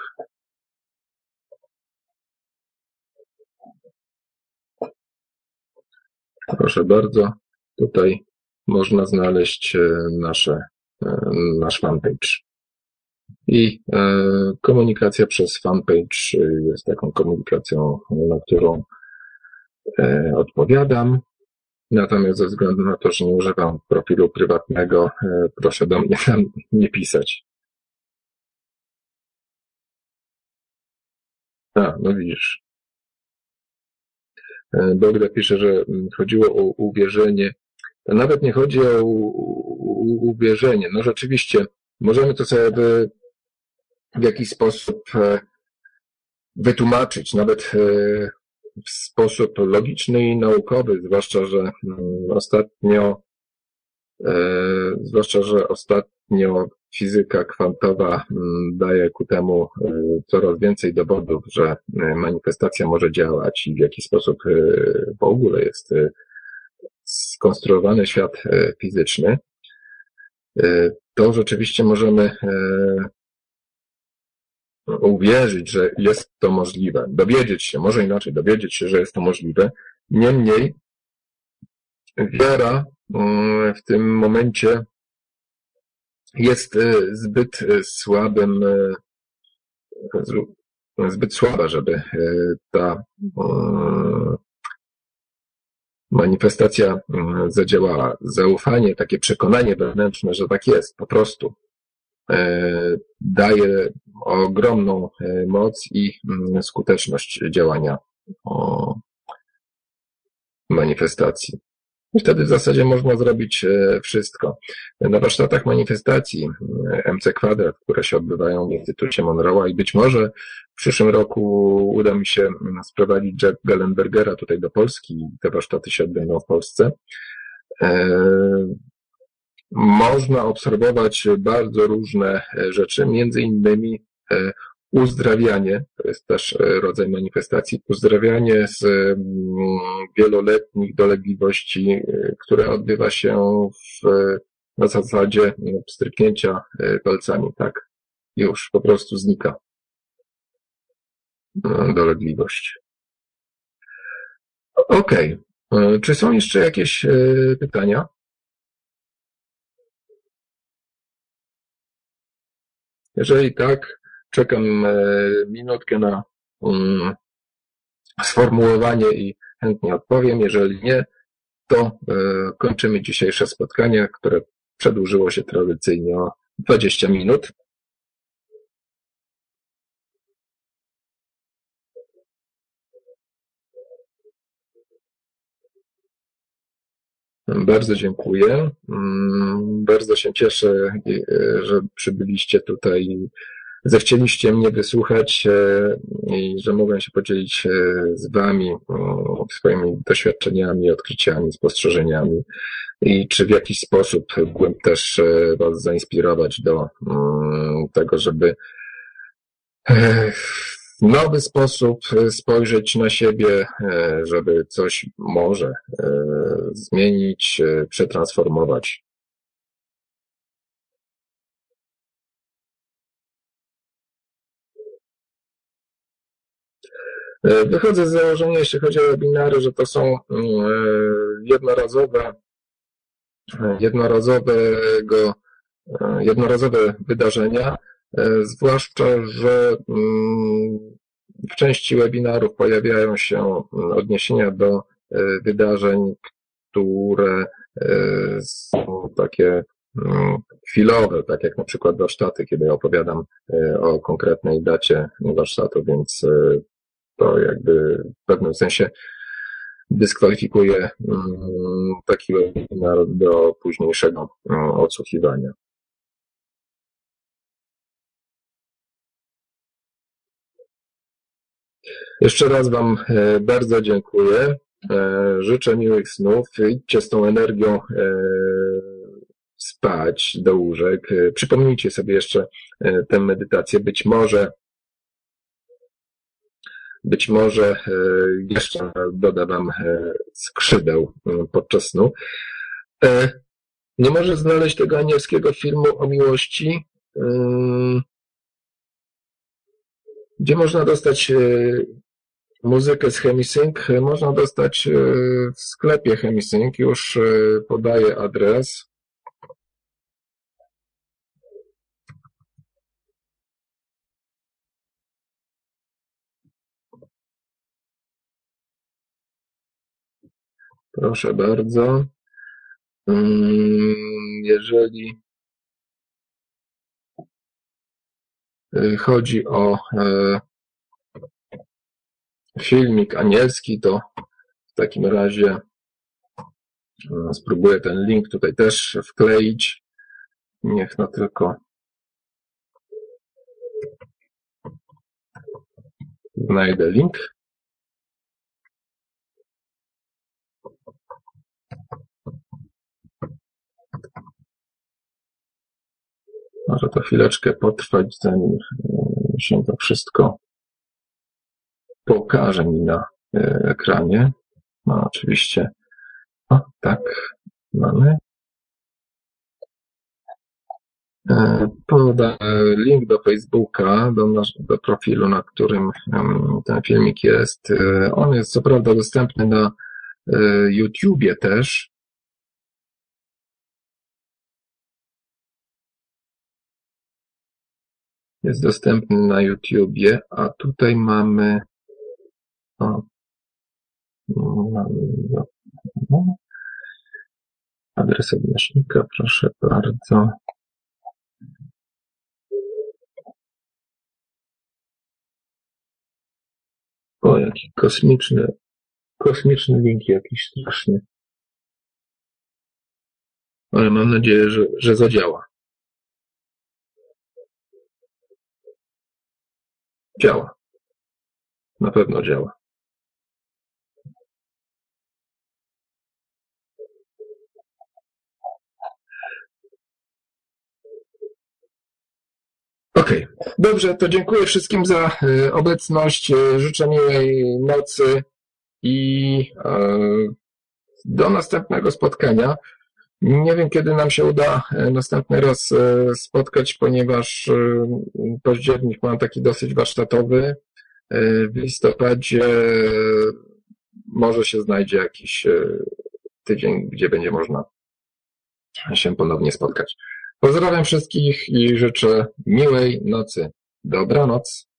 Proszę bardzo, tutaj można znaleźć e, nasze, e, nasz fanpage. I e, komunikacja przez fanpage jest taką komunikacją, na którą odpowiadam. Natomiast ze względu na to, że nie używam profilu prywatnego, proszę do mnie tam nie pisać. A, no widzisz. E, Bogda pisze, że mm, chodziło o uwierzenie. Nawet nie chodzi o uwierzenie. No rzeczywiście, możemy to sobie w, jakiś sposób e, wytłumaczyć, nawet e, w sposób logiczny i naukowy, zwłaszcza, że mm, ostatnio, zwłaszcza, że ostatnio fizyka kwantowa mm, daje ku temu e, coraz więcej dowodów, że e, manifestacja może działać i w jaki sposób e, w ogóle jest skonstruowany świat fizyczny, to rzeczywiście możemy uwierzyć, że jest to możliwe, dowiedzieć się, może inaczej, dowiedzieć się, że jest to możliwe. Niemniej wiara mm, w tym momencie jest e, zbyt e, słabym, e, zbyt słaba, żeby ta manifestacja zadziałała. Zaufanie, takie przekonanie wewnętrzne, że tak jest, po prostu daje ogromną moc i skuteczność działania manifestacji. I wtedy w zasadzie można zrobić e, wszystko. Na warsztatach manifestacji e, MC Kwadrat, które się odbywają w Instytucie Monroe'a i być może w przyszłym roku uda mi się mm, sprowadzić Jack Gallenbergera tutaj do Polski i te warsztaty się odbędą w Polsce. E, można obserwować bardzo różne rzeczy, między innymi Uzdrawianie, to jest też e, rodzaj manifestacji, uzdrawianie z mm, wieloletnich dolegliwości, e, które odbywa się w, na zasadzie stryknięcia e, palcami, tak? Już po prostu znika dolegliwość. Okej. Okay. Czy są jeszcze jakieś pytania? Jeżeli tak, czekam e, minutkę na um, sformułowanie i chętnie odpowiem. Jeżeli nie, to e, kończymy dzisiejsze spotkanie, które przedłużyło się tradycyjnie o 20 minut. Bardzo dziękuję. Mm, bardzo się cieszę, e, że przybyliście tutaj zechcieliście mnie wysłuchać e, i że mogłem się podzielić e, z Wami swoimi doświadczeniami, odkryciami, spostrzeżeniami i czy w jakiś sposób mógłbym też e, Was zainspirować do mm, tego, żeby nowy sposób spojrzeć na siebie, żeby coś może zmienić, przetransformować. E, wychodzę z założenia, jeśli chodzi o webinary, że to są mm, e, jednorazowe, e, jednorazowego, jednorazowe wydarzenia, zwłaszcza, że mm, w części webinarów pojawiają się mm, odniesienia do wydarzeń, które są takie chwilowe, tak jak na przykład warsztaty, kiedy opowiadam o konkretnej dacie warsztatu, więc to jakby w pewnym sensie dyskwalifikuje mm, taki webinar do późniejszego mm, odsłuchiwania. Jeszcze raz Wam e, bardzo dziękuję. E, życzę miłych snów. Idźcie z tą energią e, spać do łóżek. Przypomnijcie sobie jeszcze tę medytację. Być może być może jeszcze doda Wam skrzydeł podczas snu. Nie może znaleźć tego anielskiego filmu o miłości, gdzie można dostać muzykę z Chemisync. Można dostać w sklepie Chemisync. Już podaję adres. Proszę bardzo. Mm, jeżeli chodzi o e, filmik anielski, to w takim razie e, spróbuję ten link tutaj też wkleić. Niech no tylko znajdę link. Może to chwileczkę potrwać, zanim e, się to wszystko pokaże mi na e, ekranie. No oczywiście. O, tak, mamy. E, Podam link do Facebooka, do, do profilu, na którym ten filmik jest. On jest co prawda dostępny na YouTubie też, Jest dostępny na YouTubie, a tutaj mamy adres odnośnika, proszę bardzo. O, jaki kosmiczny, kosmiczny link jakiś straszny. Ale mam nadzieję, że, że zadziała. Działa. Na pewno działa. Okej, okay. dobrze, to dziękuję wszystkim za e, obecność. E, życzę miłej nocy i e, do następnego spotkania. Nie wiem, kiedy nam się uda następny raz spotkać, ponieważ październik mam taki dosyć warsztatowy. W listopadzie może się znajdzie jakiś tydzień, gdzie będzie można się ponownie spotkać. Pozdrawiam wszystkich i życzę miłej nocy. Dobranoc.